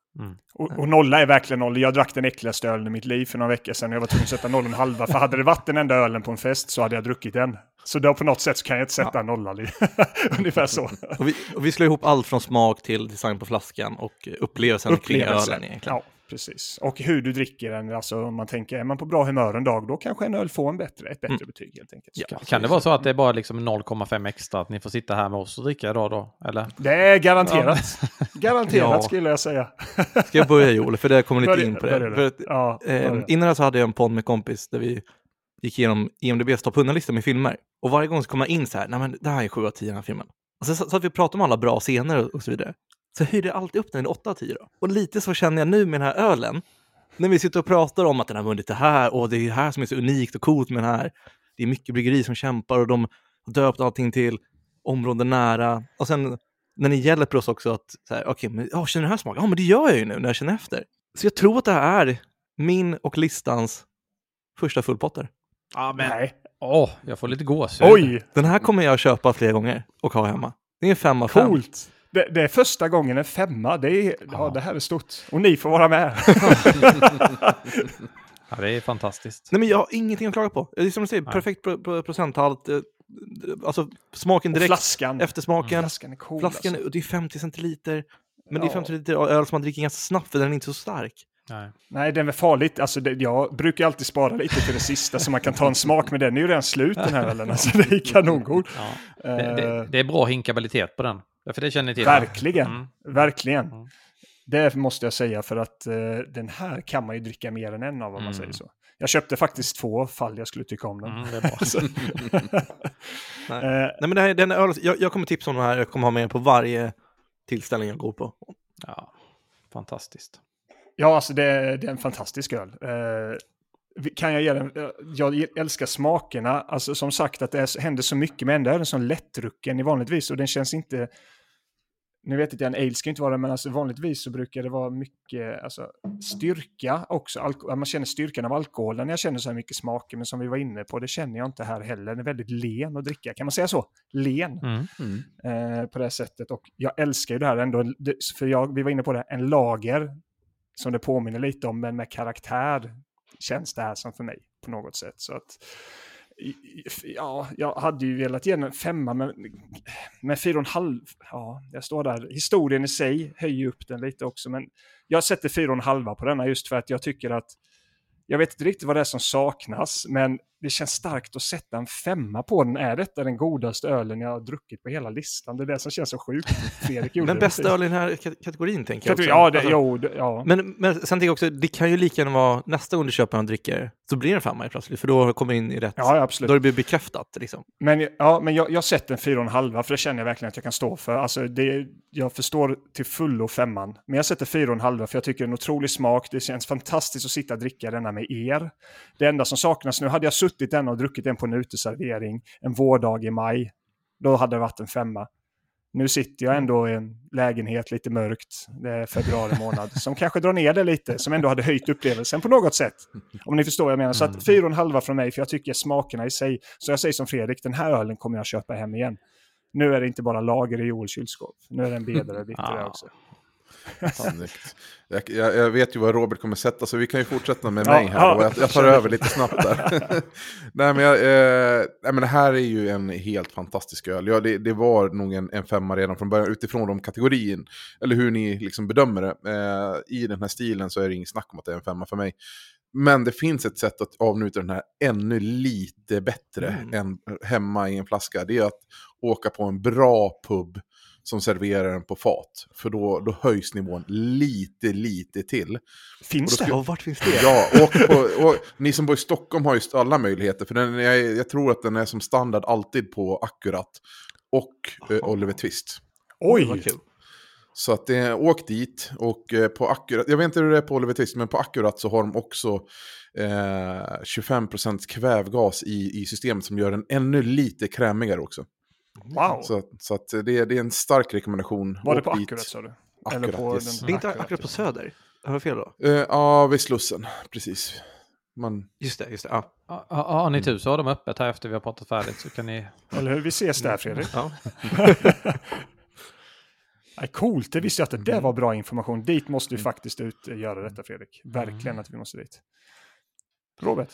Och, och nolla är verkligen noll. Jag drack den äckligaste ölen i mitt liv för några veckor sedan. Jag var tvungen att sätta noll och en halva. För hade det varit den enda ölen på en fest så hade jag druckit den. Så då på något sätt så kan jag inte sätta nolla. Ungefär så. Och vi, och vi slår ihop allt från smak till design på flaskan och upplevelsen kring Upplevelsen. ölen egentligen. Ja, precis. Och hur du dricker den. Alltså om man tänker, är man på bra humör en dag, då kanske en öl får en bättre, ett bättre Mm. betyg helt enkelt. Ja. Kan, kan det vara så att det är bara liksom 0,5 extra att ni får sitta här med oss och dricka idag då? Eller? Det är garanterat. Garanterat Ja. skulle jag säga. Ska jag börja Joel, för det kommer lite in på det. börja du. För Ja, eh, innan så hade jag en podd med kompis där vi gick igenom IMDBs topp 100-lista med filmer. Och varje gång så kom jag in så här, nej men det här är 7 av 10 den här filmen. Och så satt vi och pratade om alla bra scener och, så vidare. Så höjde jag alltid upp den till 8 av 10 då. Och lite så känner jag nu med den här ölen. När vi sitter och pratar om att den har vunnit det här och det är det här som är så unikt och coolt med den här. det är mycket bryggeri som kämpar och de har döpt allting till områden nära. Och sen när ni hjälper oss också att, så här, men oh, känner du den här smaken? Ja, men det gör jag ju nu när jag känner efter. Så jag tror att det här är min och listans första fullpotter. Ja, men Nej. åh, jag får lite gåshud. Oj, Den här kommer jag köpa flera gånger och ha hemma. Det är en femma fem. coolt. Det, det är första gången en femma. Det, är, ja, det här är stort. Och ni får vara med. Ja, det är fantastiskt. Nej, men jag har ingenting att klaga på. Det är som du säger, Nej. perfekt pro pro procenthalt. Alltså smaken Och direkt, flaskan. eftersmaken. Flaskan är cool. Flaskan, alltså. det är 50 centiliter. Men det är Ja. 50 liter öl som man dricker ganska snabbt för den är inte så stark. Nej. Nej, den är farligt. Alltså, det, jag brukar alltid spara lite till det sista så man kan ta en smak. Men den är ju redan slut den här ölen. Alltså, det är kanongod. Ja. Det, det, Eh, det är bra hinkabilitet på den. För det känner ni till. verkligen. Mm. Verkligen. Mm. Det måste jag säga för att eh, den här kan man ju dricka mer än en av om man Mm. säger så. Jag köpte faktiskt två fall jag skulle tycka om den. Mm, det är bra. Så- Nej. Eh, Nej, men det här, den är öl, jag, jag kommer tipsa om den här, jag kommer ha med den på varje tillställning jag går på. Ja, fantastiskt. Ja, alltså det, det är en fantastisk öl. Eh, kan jag ge den? eh, Jag älskar smakerna. Alltså som sagt att det är, händer så mycket med den. Det är en sån lättdrucken i vanligtvis och den känns inte... Nu vet jag att en ale ska inte vara det, men alltså vanligtvis så brukar det vara mycket alltså, styrka också. Alko- man känner styrkan av alkoholen när jag känner så här mycket smaker, men som vi var inne på, det känner jag inte här heller. Den är väldigt len att dricka, kan man säga så? Len Mm. Mm. eh, på det sättet. Och jag älskar ju det här ändå, för jag, vi var inne på det, en lager som det påminner lite om, men med karaktär känns det här som för mig på något sätt. Så att, ja, jag hade ju velat ge den en femma, men med fyra och en halv, ja, jag står där. Historien i sig höjer upp den lite också, men jag sätter fyra och en halva på denna just för att jag tycker att jag vet inte riktigt vad det är som saknas, men det känns starkt att sätta en femma på den. Är detta den godaste ölen jag har druckit på hela listan? Det är det som känns så sjukt. Fredrik gjorde Men bästa öl i den här kat- kategorin tänker jag också. Ja, det, Alltså, jo, ja. Men, men sen tänker jag också, det kan ju lika gärna vara nästa gång du köper en dricker, så blir det en femma plötsligt, för då kommer in i rätt, ja, absolut. då har det blivit bekräftat. Liksom. Men, ja, men jag, jag sätter en fyra och en halva, för det känner jag verkligen att jag kan stå för. Alltså, det, jag förstår till fullo femman, men jag sätter fyra och en halva för jag tycker det är en otrolig smak. Det känns fantastiskt att sitta och dricka denna med er. Det enda som saknas nu, hade jag suttit denna och druckit den på en uteservering en vårdag i maj, då hade det varit en femma. Nu sitter jag ändå i en lägenhet lite mörkt, det är februari månad, som kanske drar ner det lite, som ändå hade höjt upplevelsen på något sätt. Om ni förstår vad jag menar. Så att fyra och en halva från mig, för jag tycker smakerna i sig, så jag säger som Fredrik, den här ölen kommer jag köpa hem igen. Nu är det inte bara lager i Joels kylskåp, nu är det en bedare bitter där också. Jag, jag, jag vet ju vad Robert kommer sätta, så vi kan ju fortsätta med mig här. och jag, jag tar över lite snabbt där. nej, men jag, eh, nej, men det här är ju en helt fantastisk öl. Ja, det, det var nog en, en femma redan från början, utifrån de kategorin. Eller hur ni liksom bedömer det. Eh, I den här stilen så är det inget snack om att det är en femma för mig. Men det finns ett sätt att avnjuta den här ännu lite bättre Mm. än hemma i en flaska. Det är att åka på en bra pub som serverar den på fat. För då, då höjs nivån lite, lite till. Finns Och då det? Ja, vart finns det? Ja, och, på, och ni som bor i Stockholm har ju alla möjligheter. För den, jag, jag tror att den är som standard alltid på Akkurat och eh. Oliver Twist. Oj. Så att eh, åk dit och eh, på Akkurat, jag vet inte hur det är på Oliver Twist, men på Akkurat så har de också eh, 25% kvävgas i, i systemet som gör den ännu lite krämigare också. Wow! Så, så att det, det är en stark rekommendation. Var det på. Akkurat sa du? Akkurat, på yes. den- Det är inte Akkurat, på. Söder. Har jag fel då? Eh, ja, vid Slussen, precis. Man, Just det, just det. Ja. Ja, ja, Har ni tur så har de öppet här efter vi har pratat färdigt så kan ni... Eller hur? Vi ses där Fredrik. Ja. Nej, coolt, det visste jag att det Mm. var bra information. Dit måste vi faktiskt ut och göra detta Fredrik. Verkligen att vi måste dit. Robert?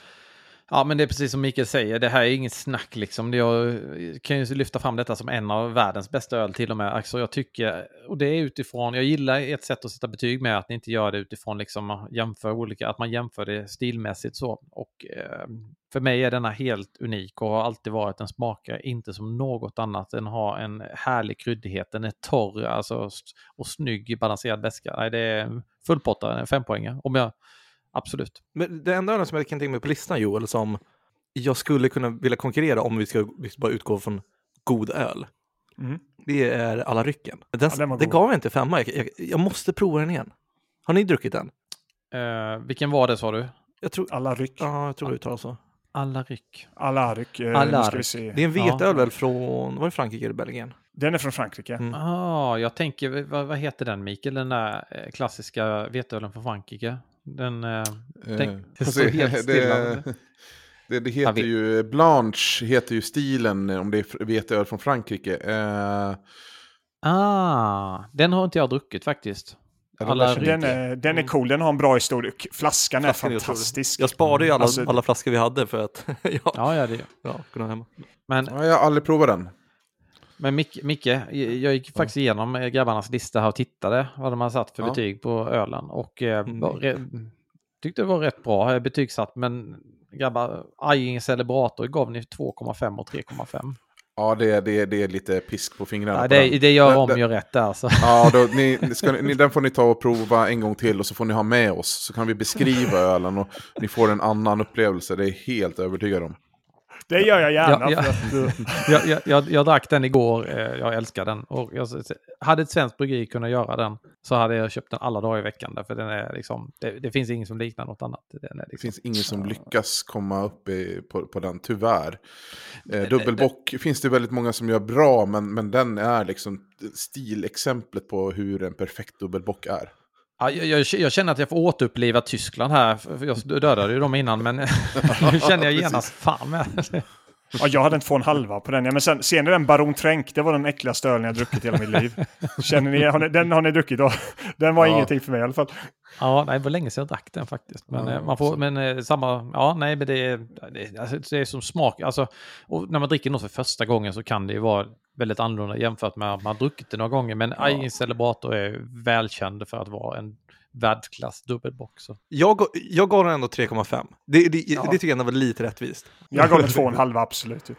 Ja, men det är precis som Mikael säger, det här är inget snack liksom. Jag kan ju lyfta fram detta som en av världens bästa öl till och med. Alltså jag tycker, och det är utifrån, jag gillar ett sätt att sätta betyg med att ni inte gör det utifrån liksom jämför olika, att man jämför det stilmässigt så. Och eh, för mig är denna helt unik och har alltid varit, den smakar inte som något annat. Den har en härlig kryddighet, den är torr alltså, och snygg balanserad väska. Nej, det är fullpottare, en fempoängare. Om jag, absolut. Men det enda som jag kan tänka mig på listan Joel, som jag skulle kunna vilja konkurrera om vi ska ska bara utgå från god öl, Mm. det är alla rycken. Den, Ja, den var det gav jag inte femma, jag, jag, jag måste prova den igen. Har ni druckit den? Eh, vilken var det sa du? Jag tror, Alla ryck. ja, jag tror det uttalas så. Alaryk. Eh, nu ska Alaryk. vi se. Det är en veteöl Ja. väl från, var det Frankrike eller Belgien? Den är från Frankrike. Mm. Ah, jag tänker, vad, vad heter den Mikael, den där eh, klassiska veteölen från Frankrike? Den... Eh, Eh, det får står helt stilla. det, det, det heter ju, Blanche heter ju stilen om det är veteöl från Frankrike. Eh, ah, den har inte jag druckit faktiskt. Alla Den är, den är cool, den har en bra historia. Flaskan är Flaskan är fantastisk. Jag sparade ju alla, Alltså- alla flaskor vi hade för att ja, Ja, det ja, kunna hemma. Men, ja, jag har aldrig provat den. Men Mic- Micke, jag gick faktiskt igenom eh, grabbarnas lista här och tittade vad de har satt för Ja. betyg på ölen. Och eh, Mm. tyckte det var rätt bra betygsatt, men grabbar, Ajing Celebrator gav ni 2,5 och 3,5. Ja, det, det, det är lite pisk på fingrarna. Ja, på det, den. det gör om den- gör rätt där. Så. Ja, då, ni, ska, ni, den får ni ta och prova en gång till och så får ni ha med oss. Så kan vi beskriva ölen och ni får en annan upplevelse. Det är helt övertygad om. Det gör jag gärna. Ja, ja. För att, eh, jag, jag, jag, jag drack den igår, eh, jag älskar den. Och jag, hade ett svenskt bryggeri kunnat göra den så hade jag köpt den alla dagar i veckan. Därför den är liksom, det, det finns ingen som liknar något annat. Den är Det liksom, finns ingen som lyckas komma upp i, på, på den, tyvärr. Eh, dubbelbock finns det väldigt många som gör bra, men, men den är liksom stilexemplet på hur en perfekt dubbelbock är. Ja, jag, jag, känner att jag får återuppliva Tyskland här. Jag dödade ju dem innan, men nu känner jag genast fan med. Ja, jag hade en två och en halva på den. Ja, men sen, ser ni den Baron Tränk? Det var den äckligaste ölen jag druckit i hela mitt liv. Känner ni, har ni, den har ni druckit då? Den var Ja. ingenting för mig i alla fall. Ja, nej, det var länge sedan jag drack den faktiskt. Men, Ja, eh, man får, men eh, samma, ja, nej, men det är, det, alltså, det är som smak. Alltså, när man dricker något för första gången så kan det ju vara väldigt annorlunda jämfört med att man har druckit det några gånger. Men ja. Celebrator är välkänd för att vara en världsklass dubbelbock. Så. Jag, jag gav den ändå 3,5. Det, det, Ja. det tycker jag ändå var lite rättvist. Jag gav den två och en halva, absolut. Eh,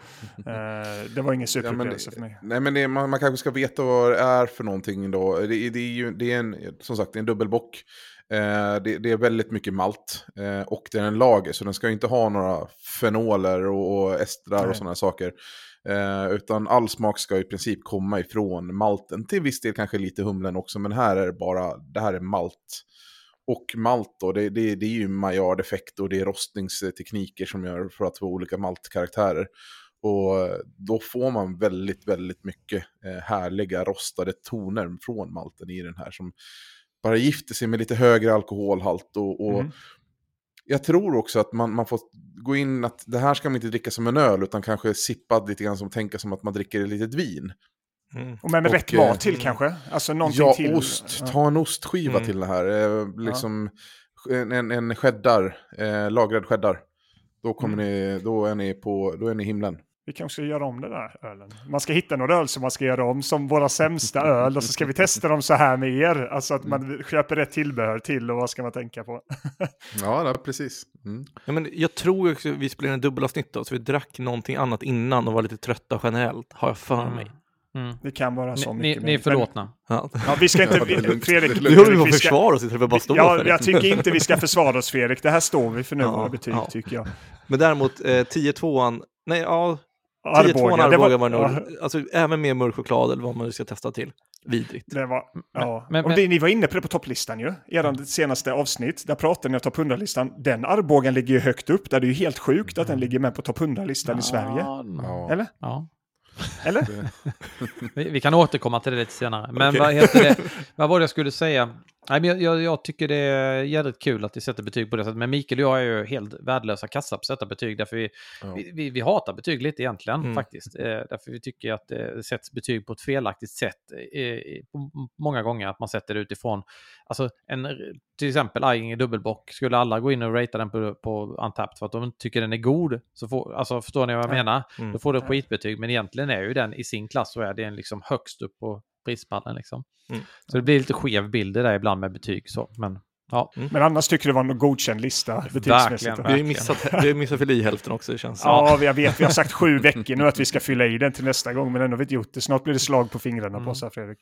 det var ingen Ja, superupplevelse för mig. nej, men det, man, man kanske ska veta vad det är för någonting då. Det, det är ju det är en, som sagt, det är en dubbelbock. Eh, det, det är väldigt mycket malt eh, och det är en lager så den ska ju inte ha några fenoler och, och estrar Nej. och sådana saker. Eh, utan all smak ska i princip komma ifrån malten. Till viss del kanske lite humlen också, men här är det bara, det här är malt. Och malt då, det, det, det är ju Maillard-effekt och det är rostningstekniker som gör för att få olika maltkaraktärer. Och då får man väldigt, väldigt mycket eh, härliga rostade toner från malten i den här som bara gifter sig med lite högre alkoholhalt. Och, och Mm. Jag tror också att man, man får gå in att det här ska man inte dricka som en öl utan kanske sippa lite grann som tänka som att man dricker ett litet vin. Mm. Och med, med och, rätt mat eh, till kanske? Alltså någonting ja, till. ost. Ja. Ta en ostskiva Mm. till det här. Eh, liksom en, en, en cheddar, eh, lagrad cheddar. Då, kommer Mm. ni, då, är ni på, då är ni i himlen. Vi kanske ska göra om den där ölen. Man ska hitta några öl som man ska göra om som våra sämsta öl och så ska vi testa dem så här med er. Alltså att man köper rätt tillbehör till och vad ska man tänka på. Ja, det, precis. Mm. Ja, men jag tror också att vi spelade en dubbelavsnitt då, så vi drack någonting annat innan och var lite trötta generellt, har jag för mig. Mm. Det kan vara så Ni, ni, mycket. ni är mer. förlåller. Ja. Men, ja, vi ska inte... Är. Fredrik, är Nu håller vi på att försvara oss istället för bara stå Ja, jag tycker inte vi ska försvara oss Fredrik. Det här står vi för nu, Ja, våra betyg ja. tycker jag. Men däremot eh, 10-2an, nej ja, 10-2an Arboga, det Arboga var nog, ja, alltså även med mörk choklad eller vad man nu ska testa till. Vidrigt. Det var, ja. men- och men- det, ni var inne på det på topplistan ju. Er senaste avsnitt, där pratade ni om topp 100-listan. Den Arbogan ligger ju högt upp. Där det är ju helt sjukt att den ligger med på topp 100-listan i Sverige. Ja, Ja. Eller? ja. Eller? Vi, vi kan återkomma till det lite senare. Men Okej. vad heter det? Vad var det jag skulle säga? Nej, men jag, jag, jag tycker det är jävligt kul att vi sätter betyg på det sättet. Men Mikael och jag är ju helt värdelösa kassa på att sätta betyg. Därför vi, Ja. vi, vi, vi hatar betyg lite egentligen Mm. faktiskt. Eh, därför vi tycker att det sätts betyg på ett felaktigt sätt. Eh, många gånger att man sätter det utifrån. Alltså en, till exempel i dubbelbock. Skulle alla gå in och ratea den på, på Untapped för att de tycker den är god. Så får, alltså, förstår ni vad jag menar? Mm. Då får du ett skitbetyg. Men egentligen är ju den i sin klass så är den liksom högst upp på prispallen. Liksom. Mm. Så det blir lite skev bild det där ibland med betyg. Så. Men ja, Men annars tycker du det var en godkänd lista betygsmässigt? Verkligen. Vi har missat, vi har ju missat för i hälften också, det känns Ja, jag vet. Vi har sagt sju veckor nu att vi ska fylla i den till nästa gång, men ändå har vi inte gjort det. Snart blir det slag på fingrarna Mm. på oss här, Fredrik.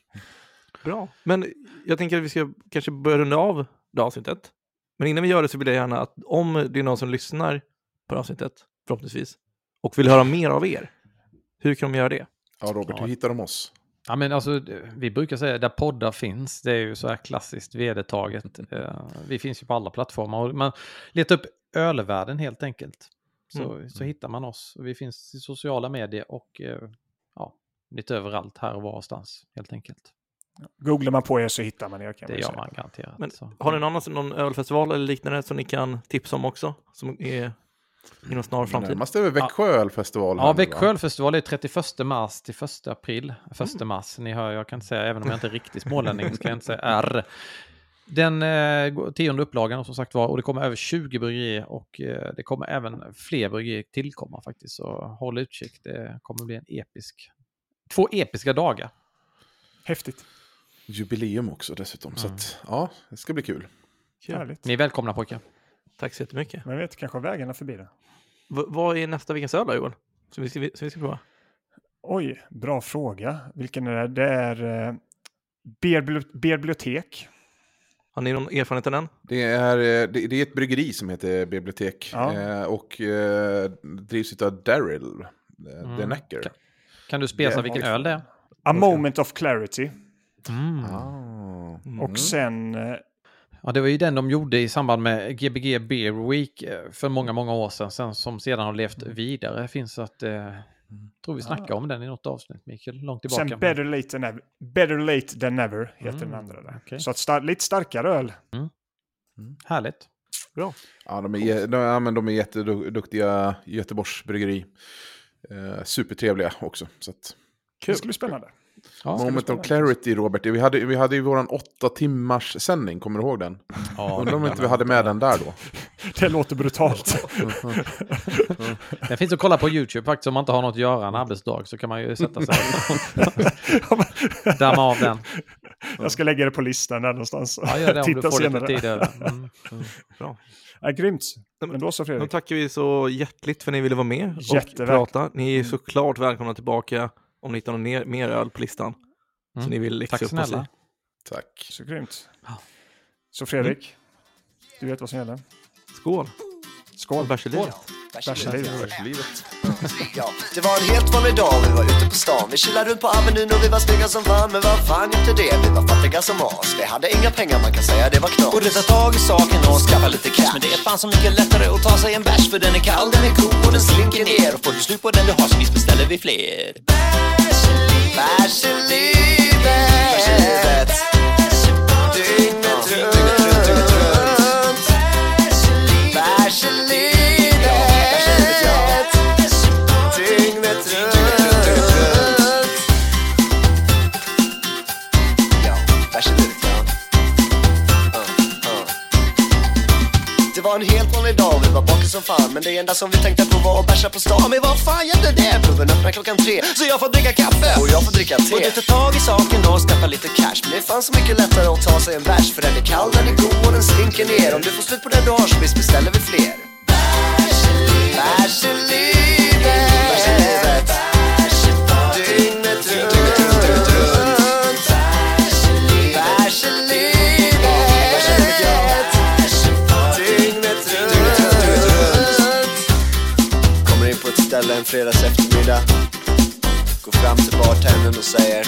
Bra. Men jag tänker att vi ska kanske börja runda av det avsnittet. Men innan vi gör det så vill jag gärna att om det är någon som lyssnar på det avsnittet, förhoppningsvis, och vill höra mer av er, hur kan de göra det? Ja, Robert, hur hittar de oss? Ja, men alltså, vi brukar säga där poddar finns, det är ju så här klassiskt vedertaget. Eh, vi finns ju på alla plattformar. Man letar upp ölvärlden helt enkelt. så, Mm. så hittar man oss. Vi finns i sociala medier och eh, ja, lite överallt här och varstans helt enkelt. Googlar man på er så hittar man er. Kan Det man gör säga. man garanterat. Men har ni någon, annan- någon ölfestival eller liknande som ni kan tipsa om också? Som är inom snar framtid? Närmast är väl Växjö ölfestival. här Ja, Växjö va? ölfestival är 31 mars till 1 april. 1 mars, ni hör, jag kan inte säga, även om jag inte är riktigt smålänning, ska jag inte säga R. Den eh, tionde upplagan som sagt var, och det kommer över 20 bryggerier och eh, det kommer även fler bryggerier tillkomma faktiskt. Så håll utkik, det kommer bli en episk, två episka dagar. Häftigt. Jubileum också dessutom. Så Mm. att, ja, det ska bli kul. Kul. Härligt. Ni är välkomna pojkar. Tack så jättemycket. Men vet, kanske vägarna förbi det. V- vad är nästa veckans öl då Joel? Som vi ska, som vi ska prova? Oj, bra fråga. Vilken är det? Det är eh, Beerbibliotek. Har ni någon erfarenhet av den? Det är, eh, det, det är ett bryggeri som heter Bibliotek. Ja. Eh, och eh, drivs av Daryl eh, Mm. Denecker. Kan- Kan du spesa vilken öl det är? A moment of clarity. Mm. Ah. Mm. Och sen... Ja, det var ju den de gjorde i samband med Gbg Beer Week eh, för många, många år sedan, sen, som sedan har levt vidare. Det finns att, eh, tror vi snackade om den i något avsnitt, Mikael, långt tillbaka. Sen better late, than never, better late than never heter Mm, den andra där. okej. Så att star- lite starkare öl. Härligt. Ja, de är, de, ja, men de är jätteduktiga Göteborgs bryggeri. Eh, supertrevliga också. Så att, Det ska bli spännande. Ja, Moment of Clarity, Robert. Vi hade, vi hade ju våran åtta timmars sändning, kommer du ihåg den? ja, Undrar om inte vi hade med den där då. Det låter brutalt. Den finns att kolla på YouTube faktiskt, om man inte har något att göra en arbetsdag så kan man ju sätta sig och damma av den. Jag ska lägga det på listan där någonstans. Ja, gör det om du Titta får senare. lite tid över. Mm. Bra. Ja, grymt. men- då så Då Fredrik. tackar vi så hjärtligt för att ni ville vara med och prata. Ni är såklart välkomna tillbaka om ni hittar någon ner, mer öl på listan. Så Mm. ni vill läxa Tack upp oss i. snälla. Tack. Så grymt. Så Fredrik, du vet vad som gäller. Skål! Skål. Bärs i livet. Bärs i livet. Ja, det var en helt vanlig dag, vi var ute på stan Vi chillade runt på Avenyn och vi var snygga som fan Men vad fan hjälpte det? Vi var fattiga som as Vi hade inga pengar, man kan säga det var knas Borde ta tag i saken och skaffa lite cash Men det är fan så mycket lättare att ta sig en bärs För den är kall, den är god och den slinker ner Och får du slut på den du har så visst beställer vi fler Bärs i var en helt vanlig dag, vi var bakis som fan Men det enda som vi tänkte på var att bärsa på stan. Men vad fan gällde det? Puben öppnar klockan tre Så jag får dricka kaffe. Och jag får dricka te. Borde ta tag i saken och skaffa lite cash. Men det är fan så mycket lättare att ta sig en bärs För den är kall, den är god och den slinker ner. Om du får slut på den du har så visst beställer vi fler. Bärs ställe en fredags eftermiddag. Går fram till bartendern och säger ett,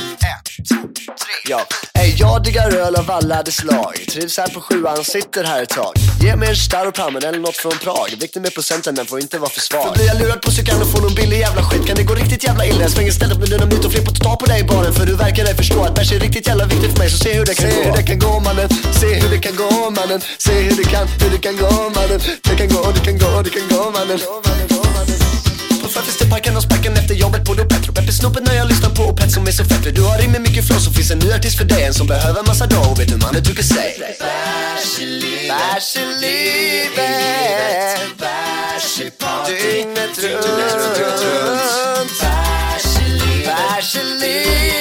tre Ja, Ey, jag diggar öl av alla dess slag Trivs här på sjuan, sitter här ett tag. Ge mig en Staropramen eller något från Prag. Vikten med procenten, den får inte vara för svag. För blir jag lurad på cykeln och får någon billig jävla skit. Kan det gå riktigt jävla illa? Jag svänger stället med dynamit och flipp och ta på dig i baren. För du verkar ej förstå att bärs är riktigt jävla viktigt för mig. Så se hur det kan se gå. hur det kan gå mannen. Se hur det kan gå mannen. Se hur det kan, hur det kan gå mannen. Det kan gå, det kan gå, det kan gå mannen Förfest till parken och sparken efter jobbet på Petro Peppe snoppen när jag lyssnar på Pet som är så fett? Du har in med mycket flow så finns en ny artist för dig En som behöver massa dough Vet hur mannen brukar säga Bärs i livet Bärs i livet Bärs i Dygnet runt. Bärs i livet Bärs i livet